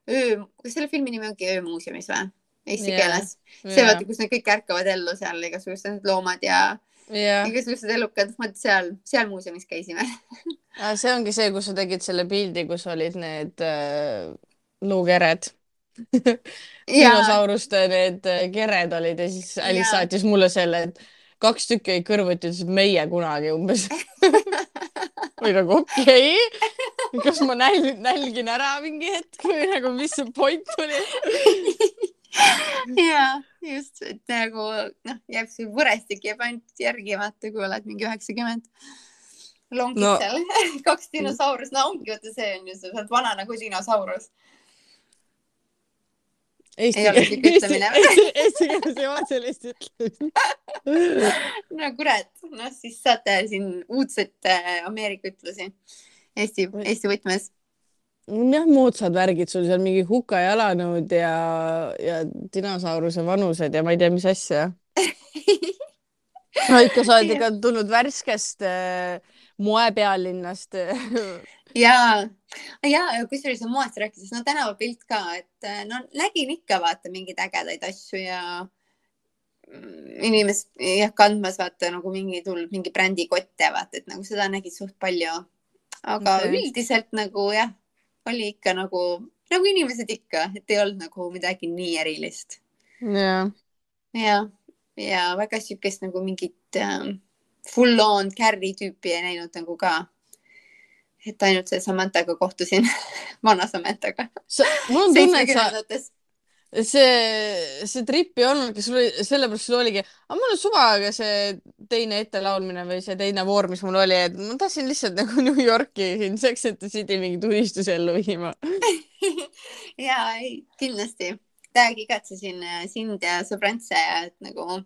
öö, kas selle filmi nimi ongi Öömuuseumis või? Eesti yeah. keeles. see yeah. vaata, kus nad kõik ärkavad ellu seal, igasugused loomad ja yeah. Igasugused elukad, vot seal, seal muuseumis käisime. See ongi see, kus sa tegid selle pildi, kus olid need äh, luukered. Dinosauruste need äh, kered olid ja siis Alice ja. saatis mulle selle, et kaks tükki jäid kõrvuti, ütles, et meie kunagi umbes. Või nagu okei. Okay., kas ma näl-, nälgin ära mingi hetk või nagu, mis see point oli ja just, et nagu noh, jääb see võrestik jääb ainult järgi vaata, kui oled mingi üheksakümmend. longid no. seal kaks dinosaurust, no ongi, vaata see on ju, sa oled vana nagu dinosaurus Eesti, siuke ütlemine Eesti, eesti keeles ei ole sellist ütlemist no kurat, noh siis saate siin uudset äh, Ameerika ütlusi Eesti, Eesti võtmes. Jah, moodsad värgid sul seal mingi hukajalanõud ja, ja dinosauruse vanused ja ma ei tea, mis asja no ikka sa oled ikka tulnud värskest äh, moepealinnast ja, ja, kusjuures moest rääkides, no tänavapilt ka, et äh, no nägin ikka vaata mingeid ägedaid asju ja mm, inimest jah kandmas vaata nagu mingi tulnud mingi brändikotte vaata, et nagu seda nägid suht palju. aga okay. üldiselt nagu jah, oli ikka nagu, nagu inimesed ikka, et ei olnud nagu midagi nii erilist. ja, ja, ja väga siukest nagu mingit äh, full on carry tüüpi ei näinud nagu ka et ainult selle Samanthaga kohtusin vana Samanthaga. mul on tunne, et sa, see, see trip ei olnudki, sul oli, sellepärast sul oligi, aga mul on suva, aga see teine ettelaulmine või see teine voor, mis mul oli, et ma tahtsin lihtsalt nagu New Yorki siin Sex and the City mingeid unistusi ellu viima ja ei, kindlasti. täiega igatsesin äh, sind ja sõbrantse ja et nagu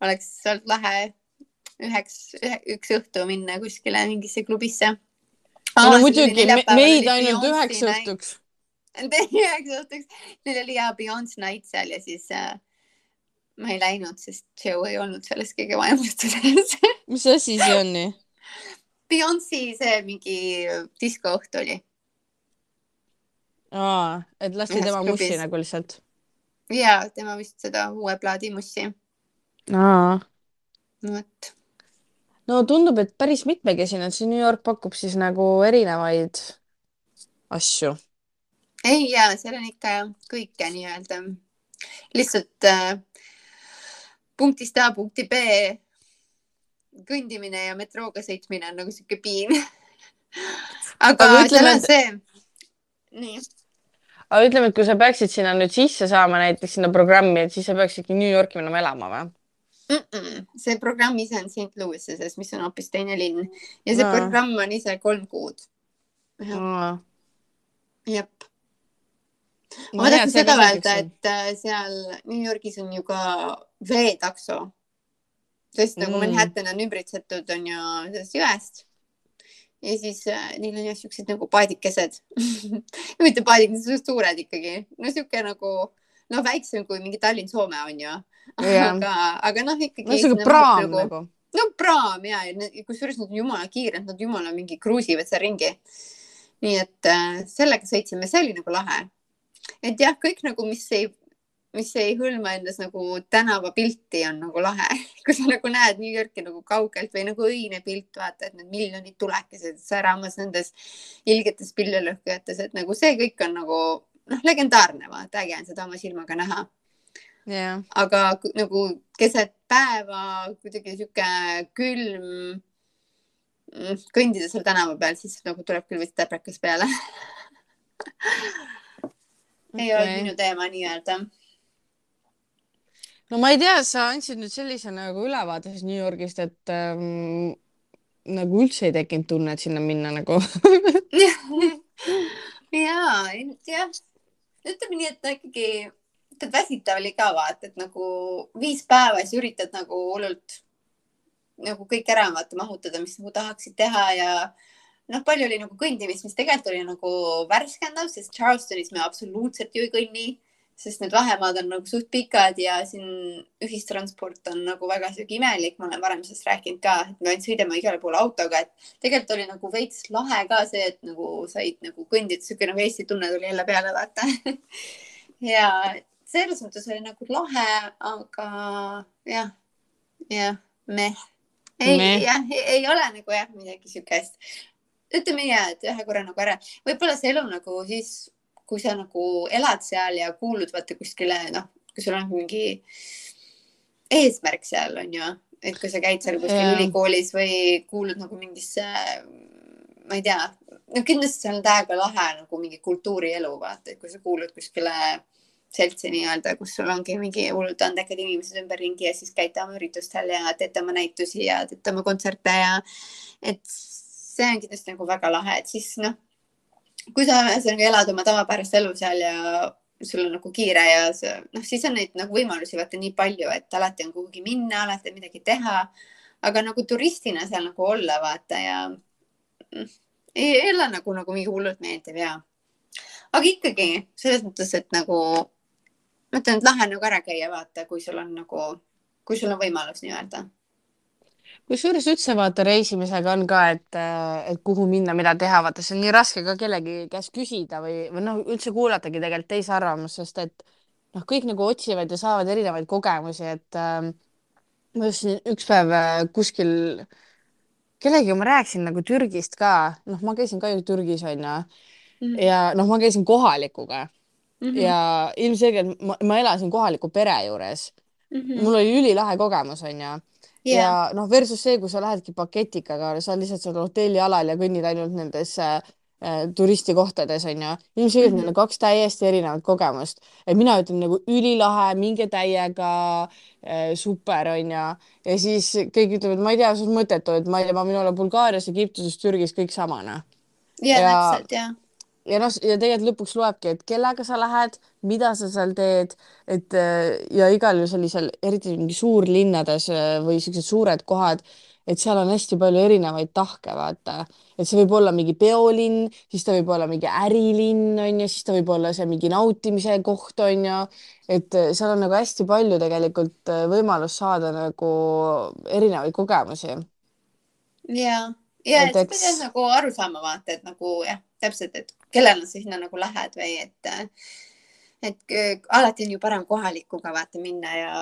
oleks olnud lahe üheks ühe,, üks õhtu minna kuskile mingisse klubisse no muidugi, meid ainult üheks õhtuks. Üheks õhtuks, neil oli hea Beyonce night seal ja siis äh, ma ei läinud, sest Joe ei olnud sellest kõige vaimlustuses mis asi see on nii? Beyonce'i see mingi diskoõht oli. aa, et lasti tema mussi nagu lihtsalt? ja, tema vist seda uue plaadi mussi. aa. vot no tundub, et päris mitmekesine, et see New York pakub siis nagu erinevaid asju. Ei ja seal on ikka kõike nii-öelda, lihtsalt äh, punktist A punkti B kõndimine ja metrooga sõitmine on nagu sihuke piin aga, aga ütleme, seal on see, nii aga ütleme, et kui sa peaksid sinna nüüd sisse saama näiteks sinna programmi, et siis sa peaks ikka New Yorki minema elama või? mm. -mm. see programm ise on St Louis'es, mis on hoopis teine linn ja see no. programm on ise kolm kuud. jep. Ma tahtsin seda öelda, et äh, seal New Yorgis on ju ka veetakso. sest nagu mm. Manhattan on ümbritsetud, on ju sellest jõest ja siis äh, neil on jah siuksed nagu paadikesed mitte paadikesed, suured ikkagi, no sihuke nagu no väiksem kui mingi Tallinn-Soome on ju. aga, aga noh, ikkagi. no sihuke praam nagu, nagu.. no praam ja, ja kusjuures nad on jumala kiired, nad jumala mingi kruusivad seal ringi. nii et äh, sellega sõitsime, see oli nagu lahe. Et jah, kõik nagu, mis ei mis ei hõlma endas nagu tänavapilti, on nagu lahe. Kui sa nagu näed New Yorki nagu kaugelt või nagu õine pilt, vaata, et need miljonid tulekesed säramas nendes ilgetes pilvelõhkujates, et nagu see kõik on nagu noh, legendaarne, vaata, äge on seda oma silmaga näha. Yeah.. aga nagu keset päeva kuidagi sihuke külm mm, kõndida seal tänava peal, siis nagu tuleb küll vist täprekas peale okay. ei olnud minu teema nii-öelda no ma ei tea, sa andsid nüüd sellise nagu ülevaate siis New Yorgist, et ähm, nagu üldse ei tekkinud tunnet sinna minna nagu. Ja, jah, ütleme nii, et ikkagi, tead väsitav oli ka vaata, et nagu viis päeva siis üritad nagu hullult nagu kõik ära vaata mahutada, mis nagu tahaksid teha ja noh, palju oli nagu kõndimist, mis tegelikult oli nagu värskendav, sest Charlestonis me absoluutselt ju ei kõnni sest need vahemaad on nagu suht pikad ja siin ühistransport on nagu väga sihuke imelik, ma olen varem sellest rääkinud ka, et me sõidame igale poole autoga, et tegelikult oli nagu veits lahe ka see, et nagu said nagu kõndida, sihuke nagu Eesti tunne tuli jälle peale, vaata ja selles mõttes oli nagu lahe, aga jah, jah, meh. ei, jah, ei ole nagu jah, midagi siukest. Ütleme nii, et ühe korra nagu ära, võib-olla see elu nagu siis kui sa nagu elad seal ja kuulud vaata kuskile, noh, kui sul on mingi eesmärk seal on ju, et kui sa käid seal kuskil yeah. ülikoolis või kuulud nagu mingisse, ma ei tea, no kindlasti seal on täiega lahe nagu mingi kultuurielu, vaata, et kui sa kuulud kuskile seltsi nii-öelda, kus sul ongi mingi hullult andekad inimesed ümberringi ja siis käite oma üritustel ja teete oma näitusi ja teete oma kontserte ja et see on kindlasti nagu väga lahe, et siis noh kui sa ühesõnaga elad oma tavapärast elu seal ja sul on nagu kiire ja see, noh, siis on neid nagu võimalusi vaata nii palju, et alati on kuhugi minna, alati on midagi teha. aga nagu turistina seal nagu olla vaata ja mm, ei, ole nagu, nagu mingi hullult meeldiv ja. aga ikkagi selles mõttes, et nagu ma ütlen, et lahe nagu ära käia, vaata, kui sul on nagu, kui sul on võimalus nii-öelda kusjuures üldse vaata reisimisega on ka, et, et kuhu minna, mida teha, vaata see on nii raske ka kellegi käest küsida või, või noh, üldse kuulatagi tegelikult teise arvamust, sest et noh, kõik nagu otsivad ja saavad erinevaid kogemusi, et äh, ma just üks päev äh, kuskil kellegagi ma rääkisin nagu Türgist ka, noh, ma käisin ka ju Türgis onju mm ja noh, ma käisin kohalikuga mm -hmm. ja ilmselgelt ma, ma elasin kohaliku pere juures mm. -hmm. mul oli ülilahe kogemus onju yeah. ja noh, versus see, kui sa lähedki paketikaga, sa lihtsalt seal hotelli alal ja kõnnid ainult nendes äh, turistikohtades onju, ilmselgelt mm -hmm. need on kaks täiesti erinevat kogemust, et mina ütlen nagu ülilahe, minge täiega äh,, super onju, ja siis ütleb, et ma ei tea, see on mõttetu, et ma ei tea, ma võin olla Bulgaarias, Egiptuses, Türgis kõik sama noh. ja täpselt jah ja noh, ja tegelikult lõpuks loebki, et kellega sa lähed, mida sa seal teed, et äh, ja igal sellisel, eriti mingi suurlinnades äh, või siuksed suured kohad, et seal on hästi palju erinevaid tahke, vaata, et see võib olla mingi peolinn, siis ta võib olla mingi ärilinn on ju, siis ta võib olla see mingi nautimise koht on ju, et äh, seal on nagu hästi palju tegelikult võimalust saada nagu erinevaid kogemusi. ja, ja et, et eks... pead nagu aru saama vaata, et nagu jah, täpselt, et kellele sa sinna nagu lähed või et, et alati on ju parem kohalikuga vaata minna ja,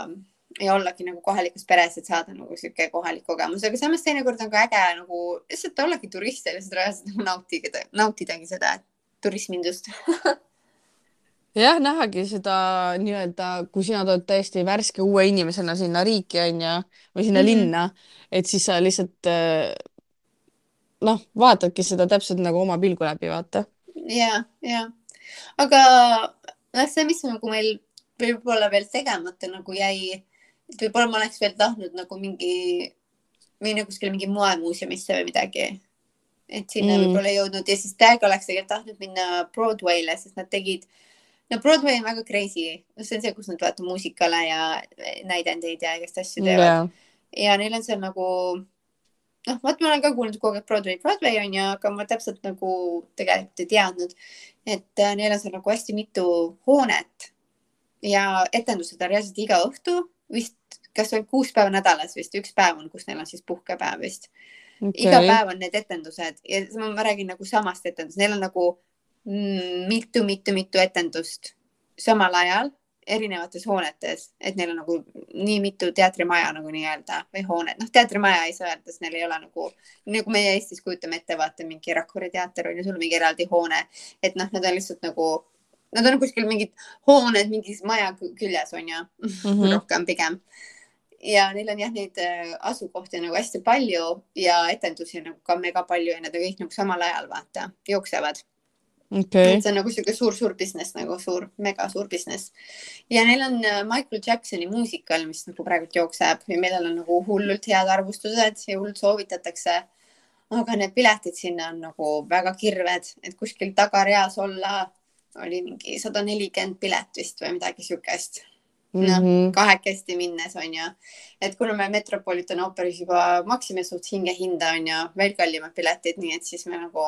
ja ollagi nagu kohalikus peres, et saada nagu sihuke kohalik kogemus, aga samas teinekord on ka äge nagu lihtsalt ollagi turist ja lihtsalt reaalselt nagu nautida, nautidagi seda turismindust. Jah, nähagi seda nii-öelda, kui sina tuled täiesti värske uue inimesena sinna riiki onju või sinna mm -hmm. linna, et siis sa lihtsalt noh, vaatadki seda täpselt nagu oma pilgu läbi, vaata ja, ja, aga noh, see, mis nagu meil võib-olla veel tegemata nagu jäi, et võib-olla ma oleks veel tahtnud nagu mingi, minna kuskile mingi moemuuseumisse või midagi. et sinna mm. võib-olla jõudnud ja siis täiega oleks tegelikult tahtnud minna Broadway'le, sest nad tegid, no Broadway on väga crazy, see on see, kus nad vaata muusikale ja näidendeid ja igast asju teevad yeah. ja neil on seal nagu noh, vot ma olen ka kuulnud kogu aeg Broadway, Broadway on ju, aga ma täpselt nagu tegelikult ei teadnud, et äh, neil on seal nagu hästi mitu hoonet ja etendused on reaalselt iga õhtu, vist kas on kuus päeva nädalas vist, üks päev on, kus neil on siis puhkepäev vist. Okay.. iga päev on need etendused ja ma, ma räägin nagu samast etendusest, neil on nagu mitu-mitu-mitu etendust samal ajal erinevates hoonetes, et neil on nagu nii mitu teatrimaja nagu nii-öelda või hoonet, noh, teatrimaja ei saa öelda, sest neil ei ole nagu, nagu meie Eestis kujutame ette, vaata mingi Rakvere teater on ju, sul on mingi eraldi hoone, et noh, need on lihtsalt nagu, nad on kuskil mingid hooned mingis maja küljes on ju mm, -hmm. rohkem pigem ja neil on jah, neid äh, asukohti nagu hästi palju ja etendusi nagu ka mega palju ja need on kõik nagu samal ajal vaata, jooksevad okay.. see on nagu sihuke suur-suur business nagu suur, mega suur business. ja neil on äh, Michael Jacksoni muusikal, mis nagu praegult jookseb ja millel on nagu hullult head arvustused ja hullult soovitatakse. aga need piletid sinna on nagu väga kirved, et kuskil tagareas olla oli mingi sada nelikümmend pilet vist või midagi siukest noh mm -hmm., kahekesti minnes on ju, et kuna me Metropolitan ooperis juba maksime suht hingehinda on ju, veel kallimad piletid, nii et siis me nagu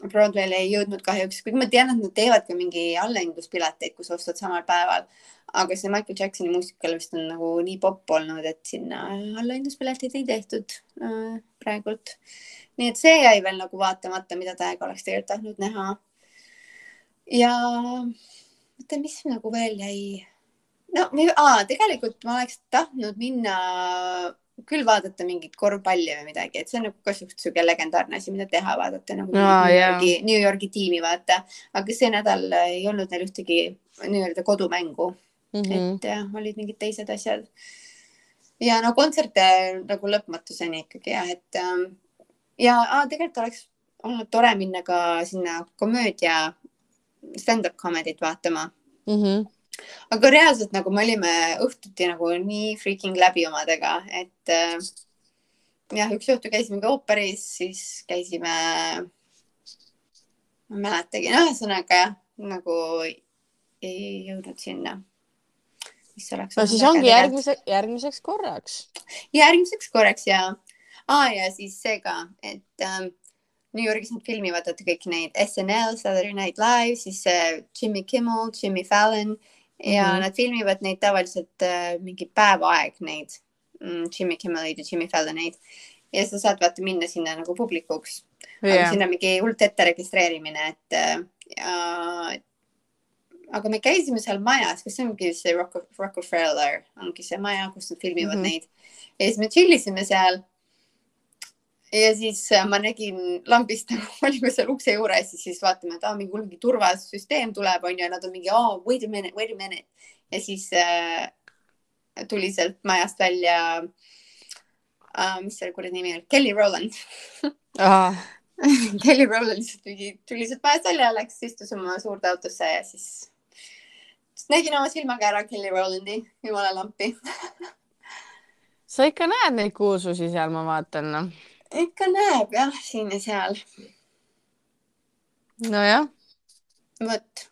Broadway'le ei jõudnud kahjuks, kuigi ma tean, et nad teevad ka mingi allahindluspileteid, kus ostad samal päeval. aga see Michael Jacksoni muusikal vist on nagu nii popp olnud, et sinna allahindluspileteid ei tehtud äh, praegult. nii et see jäi veel nagu vaatamata, mida täiega oleks tegelikult tahtnud näha. ja oota, mis nagu veel jäi no aa, tegelikult ma oleks tahtnud minna küll vaadata mingit korvpalli või midagi, et see on nagu ka sihuke legendaarne asi, mida teha, vaadata nagu Aa, New, Yorgi, New Yorgi tiimi vaata, aga see nädal ei olnud neil ühtegi nii-öelda kodumängu mm. -hmm. et jah, olid mingid teised asjad. ja no kontserte nagu lõpmatuseni ikkagi jah, et ähm, ja aa, tegelikult oleks olnud tore minna ka sinna komöödia stand-up comedy't vaatama mm. -hmm aga reaalselt nagu me olime õhtuti nagu nii freaking läbi omadega, et äh, jah, üks õhtu käisimegi ooperis, siis käisime, ma ei mäletagi, no ühesõnaga jah, nagu ei jõudnud sinna. mis oleks. no siis ongi järgmise, järgmiseks korraks. järgmiseks korraks ja ah,, ja siis see ka, et ähm, New Yorgis nad filmivad vaata kõik neid SNL, Saturday Night Live, siis äh, Jimmy Kimmel, Jimmy Fallon ja mm nad filmivad neid tavaliselt äh, mingi päev aeg neid mm, Jimmy Kimmel'id ja Jimmy Fallon'eid ja sa saad vaata minna sinna nagu publikuks. Yeah.. sinna mingi hullult ette registreerimine, et äh, ja, aga me käisime seal majas, kas see ongi see Rockefeller ongi see maja, kus nad filmivad mm -hmm. neid. Ja siis me chill isime seal ja siis äh, ma nägin lambist, olime seal ukse juures ja siis vaatame, et aa, mingi mingi turvasüsteem tuleb, onju, ja nad on mingi, oh, wait a minute, wait a minute. ja siis äh, tuli sealt majast välja äh,, mis selle kuradi nimi oli, Kelly Rowland. Kelly Rowland lihtsalt mingi tuli sealt majast välja, läks, istus oma suurde autosse ja siis, siis nägin oma silmaga ära Kelly Rowlandi, jumala lampi. Sa ikka näed neid kuulsusi seal, ma vaatan noh ikka näeb jah, siin ja seal. nojah. vot.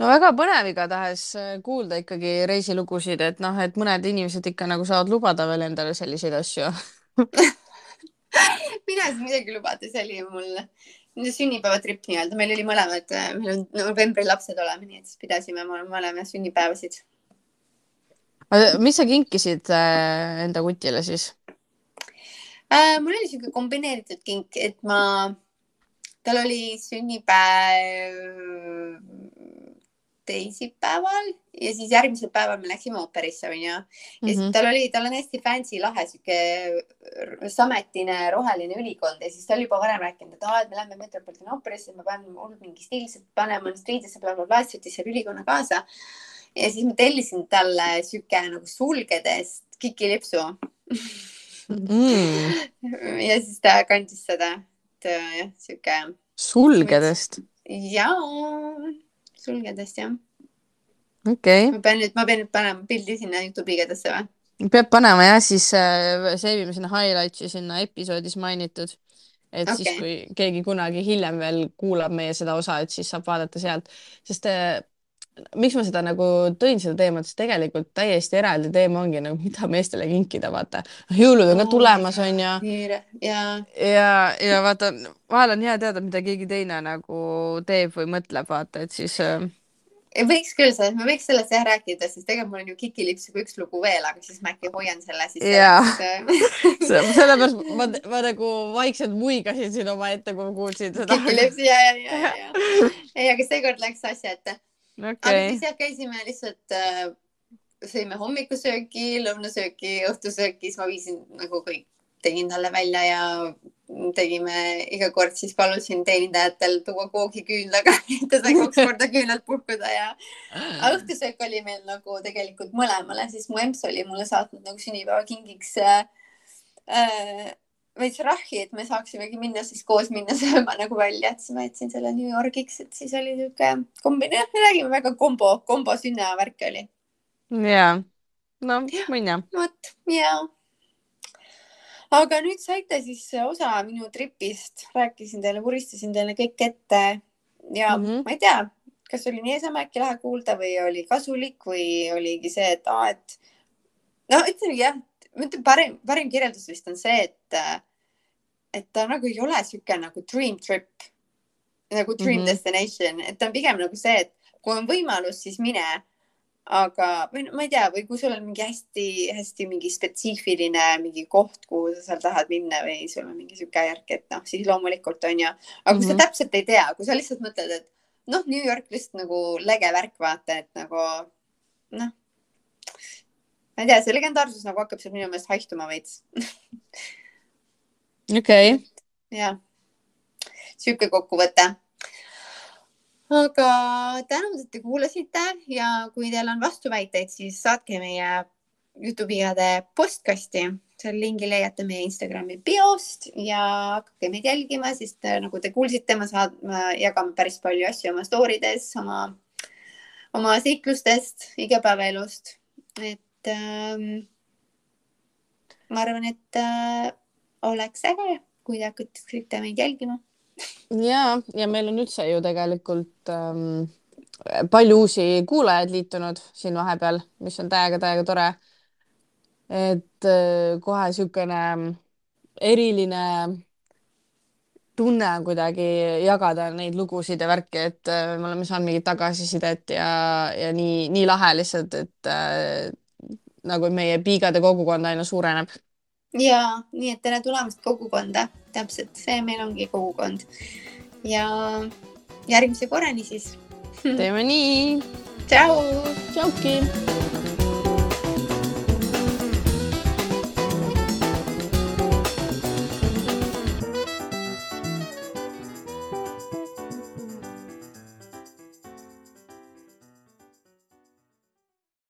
no väga põnev igatahes äh, kuulda ikkagi reisilugusid, et noh, et mõned inimesed ikka nagu saavad lubada veel endale selliseid asju mina ei saa midagi lubada, see oli mul sünnipäevatripp nii-öelda, meil oli mõlemad, äh, meil on novembri lapsed oleme, nii et siis pidasime mõlema sünnipäevasid. mis sa kinkisid äh, enda kutile siis? Äh,? mul oli sihuke kombineeritud kink, et ma, tal oli sünnipäev teisipäeval ja siis järgmisel päeval me läksime ooperisse onju. ja siis mm -hmm. tal oli, tal on hästi fancy lahe sihuke sametine roheline ülikond ja siis ta oli juba varem rääkinud, et aa, et me lähme Metropolitan ooperisse, ma pean hullult mingi stiilselt panema ennast riidesse bla,, blablabla, siis võttis selle ülikonna kaasa. ja siis ma tellisin talle sihuke nagu sulgedest kikilipsu mm. ja siis ta kandis seda, et äh, jah, sihuke. sulgedest? jaa, sulgedest jah. okei okay.. ma pean nüüd, ma pean nüüd panema pildi sinna Youtube'i igedesse või? peab panema jah, siis äh, save ime sinna highlight'i sinna episoodis mainitud. et okay. siis, kui keegi kunagi hiljem veel kuulab meie seda osa, et siis saab vaadata sealt, sest äh, miks ma seda nagu tõin, seda teemat, sest tegelikult täiesti eraldi teema ongi nagu, mida meestele kinkida, vaata. jõulud on ka tulemas, onju. ja, ja, ja, ja vaata, vahel on hea teada, mida keegi teine nagu teeb või mõtleb, vaata, et siis äh, võiks küll sellest, me võiks sellest jah rääkida, sest tegelikult mul on ju Kikilipsiga üks lugu veel, aga siis ma äkki hoian selle siis. jaa, sellepärast ma, ma nagu vaikselt muigasin siin omaette, kui ma kuulsin seda. Kikilipsi ja, ja, ja, ja. ei, aga seekord läks asja ette okay.. aga siis jah, käisime lihtsalt äh, sõime hommikusööki, lõunasööki, õhtusööki, siis ma viisin nagu kõik, tegin talle välja ja tegime iga kord, siis palusin teenindajatel tuua koogi küünlaga, et ta sai kaks korda küünlalt puhkuda ja õhtusöök oli meil nagu tegelikult mõlemale, siis mu emps oli mulle saatnud nagu sünnipäevakingiks äh, äh, veits rahhi, et me saaksimegi minna siis koos minna sööma nagu välja, et siis ma jätsin selle New Yorgiks, et siis oli niisugune kombi, noh, me räägime väga kombo, kombo sünnavärk oli. ja, no mõnna. vot ja aga nüüd saite siis osa minu tripist, rääkisin teile, vuristasin teile kõik ette ja mm -hmm. ma ei tea, kas oli niisama äkki lahe kuulda või oli kasulik või oligi see, et aa, et no ütlen jah, ma ütlen parim, parim kirjeldus vist on see, et, et ta nagu ei ole niisugune nagu dream trip nagu dream mm -hmm. destination, et ta on pigem nagu see, et kui on võimalus, siis mine aga, või ma ei tea, või kui sul on mingi hästi-hästi mingi spetsiifiline mingi koht, kuhu sa seal tahad minna või sul on mingi sihuke järk, et noh, siis loomulikult on ju. aga kui mm -hmm. sa mhm. täpselt ei tea, kui sa lihtsalt mõtled, et noh, New York lihtsalt nagu lege värk, vaata, et nagu noh, ma ei tea, see legendaarsus nagu hakkab seal minu meelest haihtuma veits okei. Okay.. jah, sihuke kokkuvõte. Aga tänud, et te kuulasite ja kui teil on vastuväiteid, siis saatke meie Jutupiade postkasti, seal lingi leiate meie Instagrami biost ja hakake meid jälgima, sest äh, nagu te kuulsite, ma saan, ma jagan päris palju asju oma story des, oma, oma seiklustest, igapäevaelust. et ähm, ma arvan, et äh, oleks äge, kui te hakkaksite meid jälgima ja, ja meil on üldse ju tegelikult ähm, palju uusi kuulajaid liitunud siin vahepeal, mis on täiega-täiega tore. et äh, kohe niisugune eriline tunne on kuidagi jagada neid lugusid ja värki, et äh, me oleme saanud mingit tagasisidet ja, ja nii, nii lahe lihtsalt, et äh, nagu meie piigade kogukond aina suureneb. Ja nii, et tere tulemast kogukonda täpselt, see meil ongi kogukond. ja järgmise korrani siis. teeme nii. tšau. tšauki.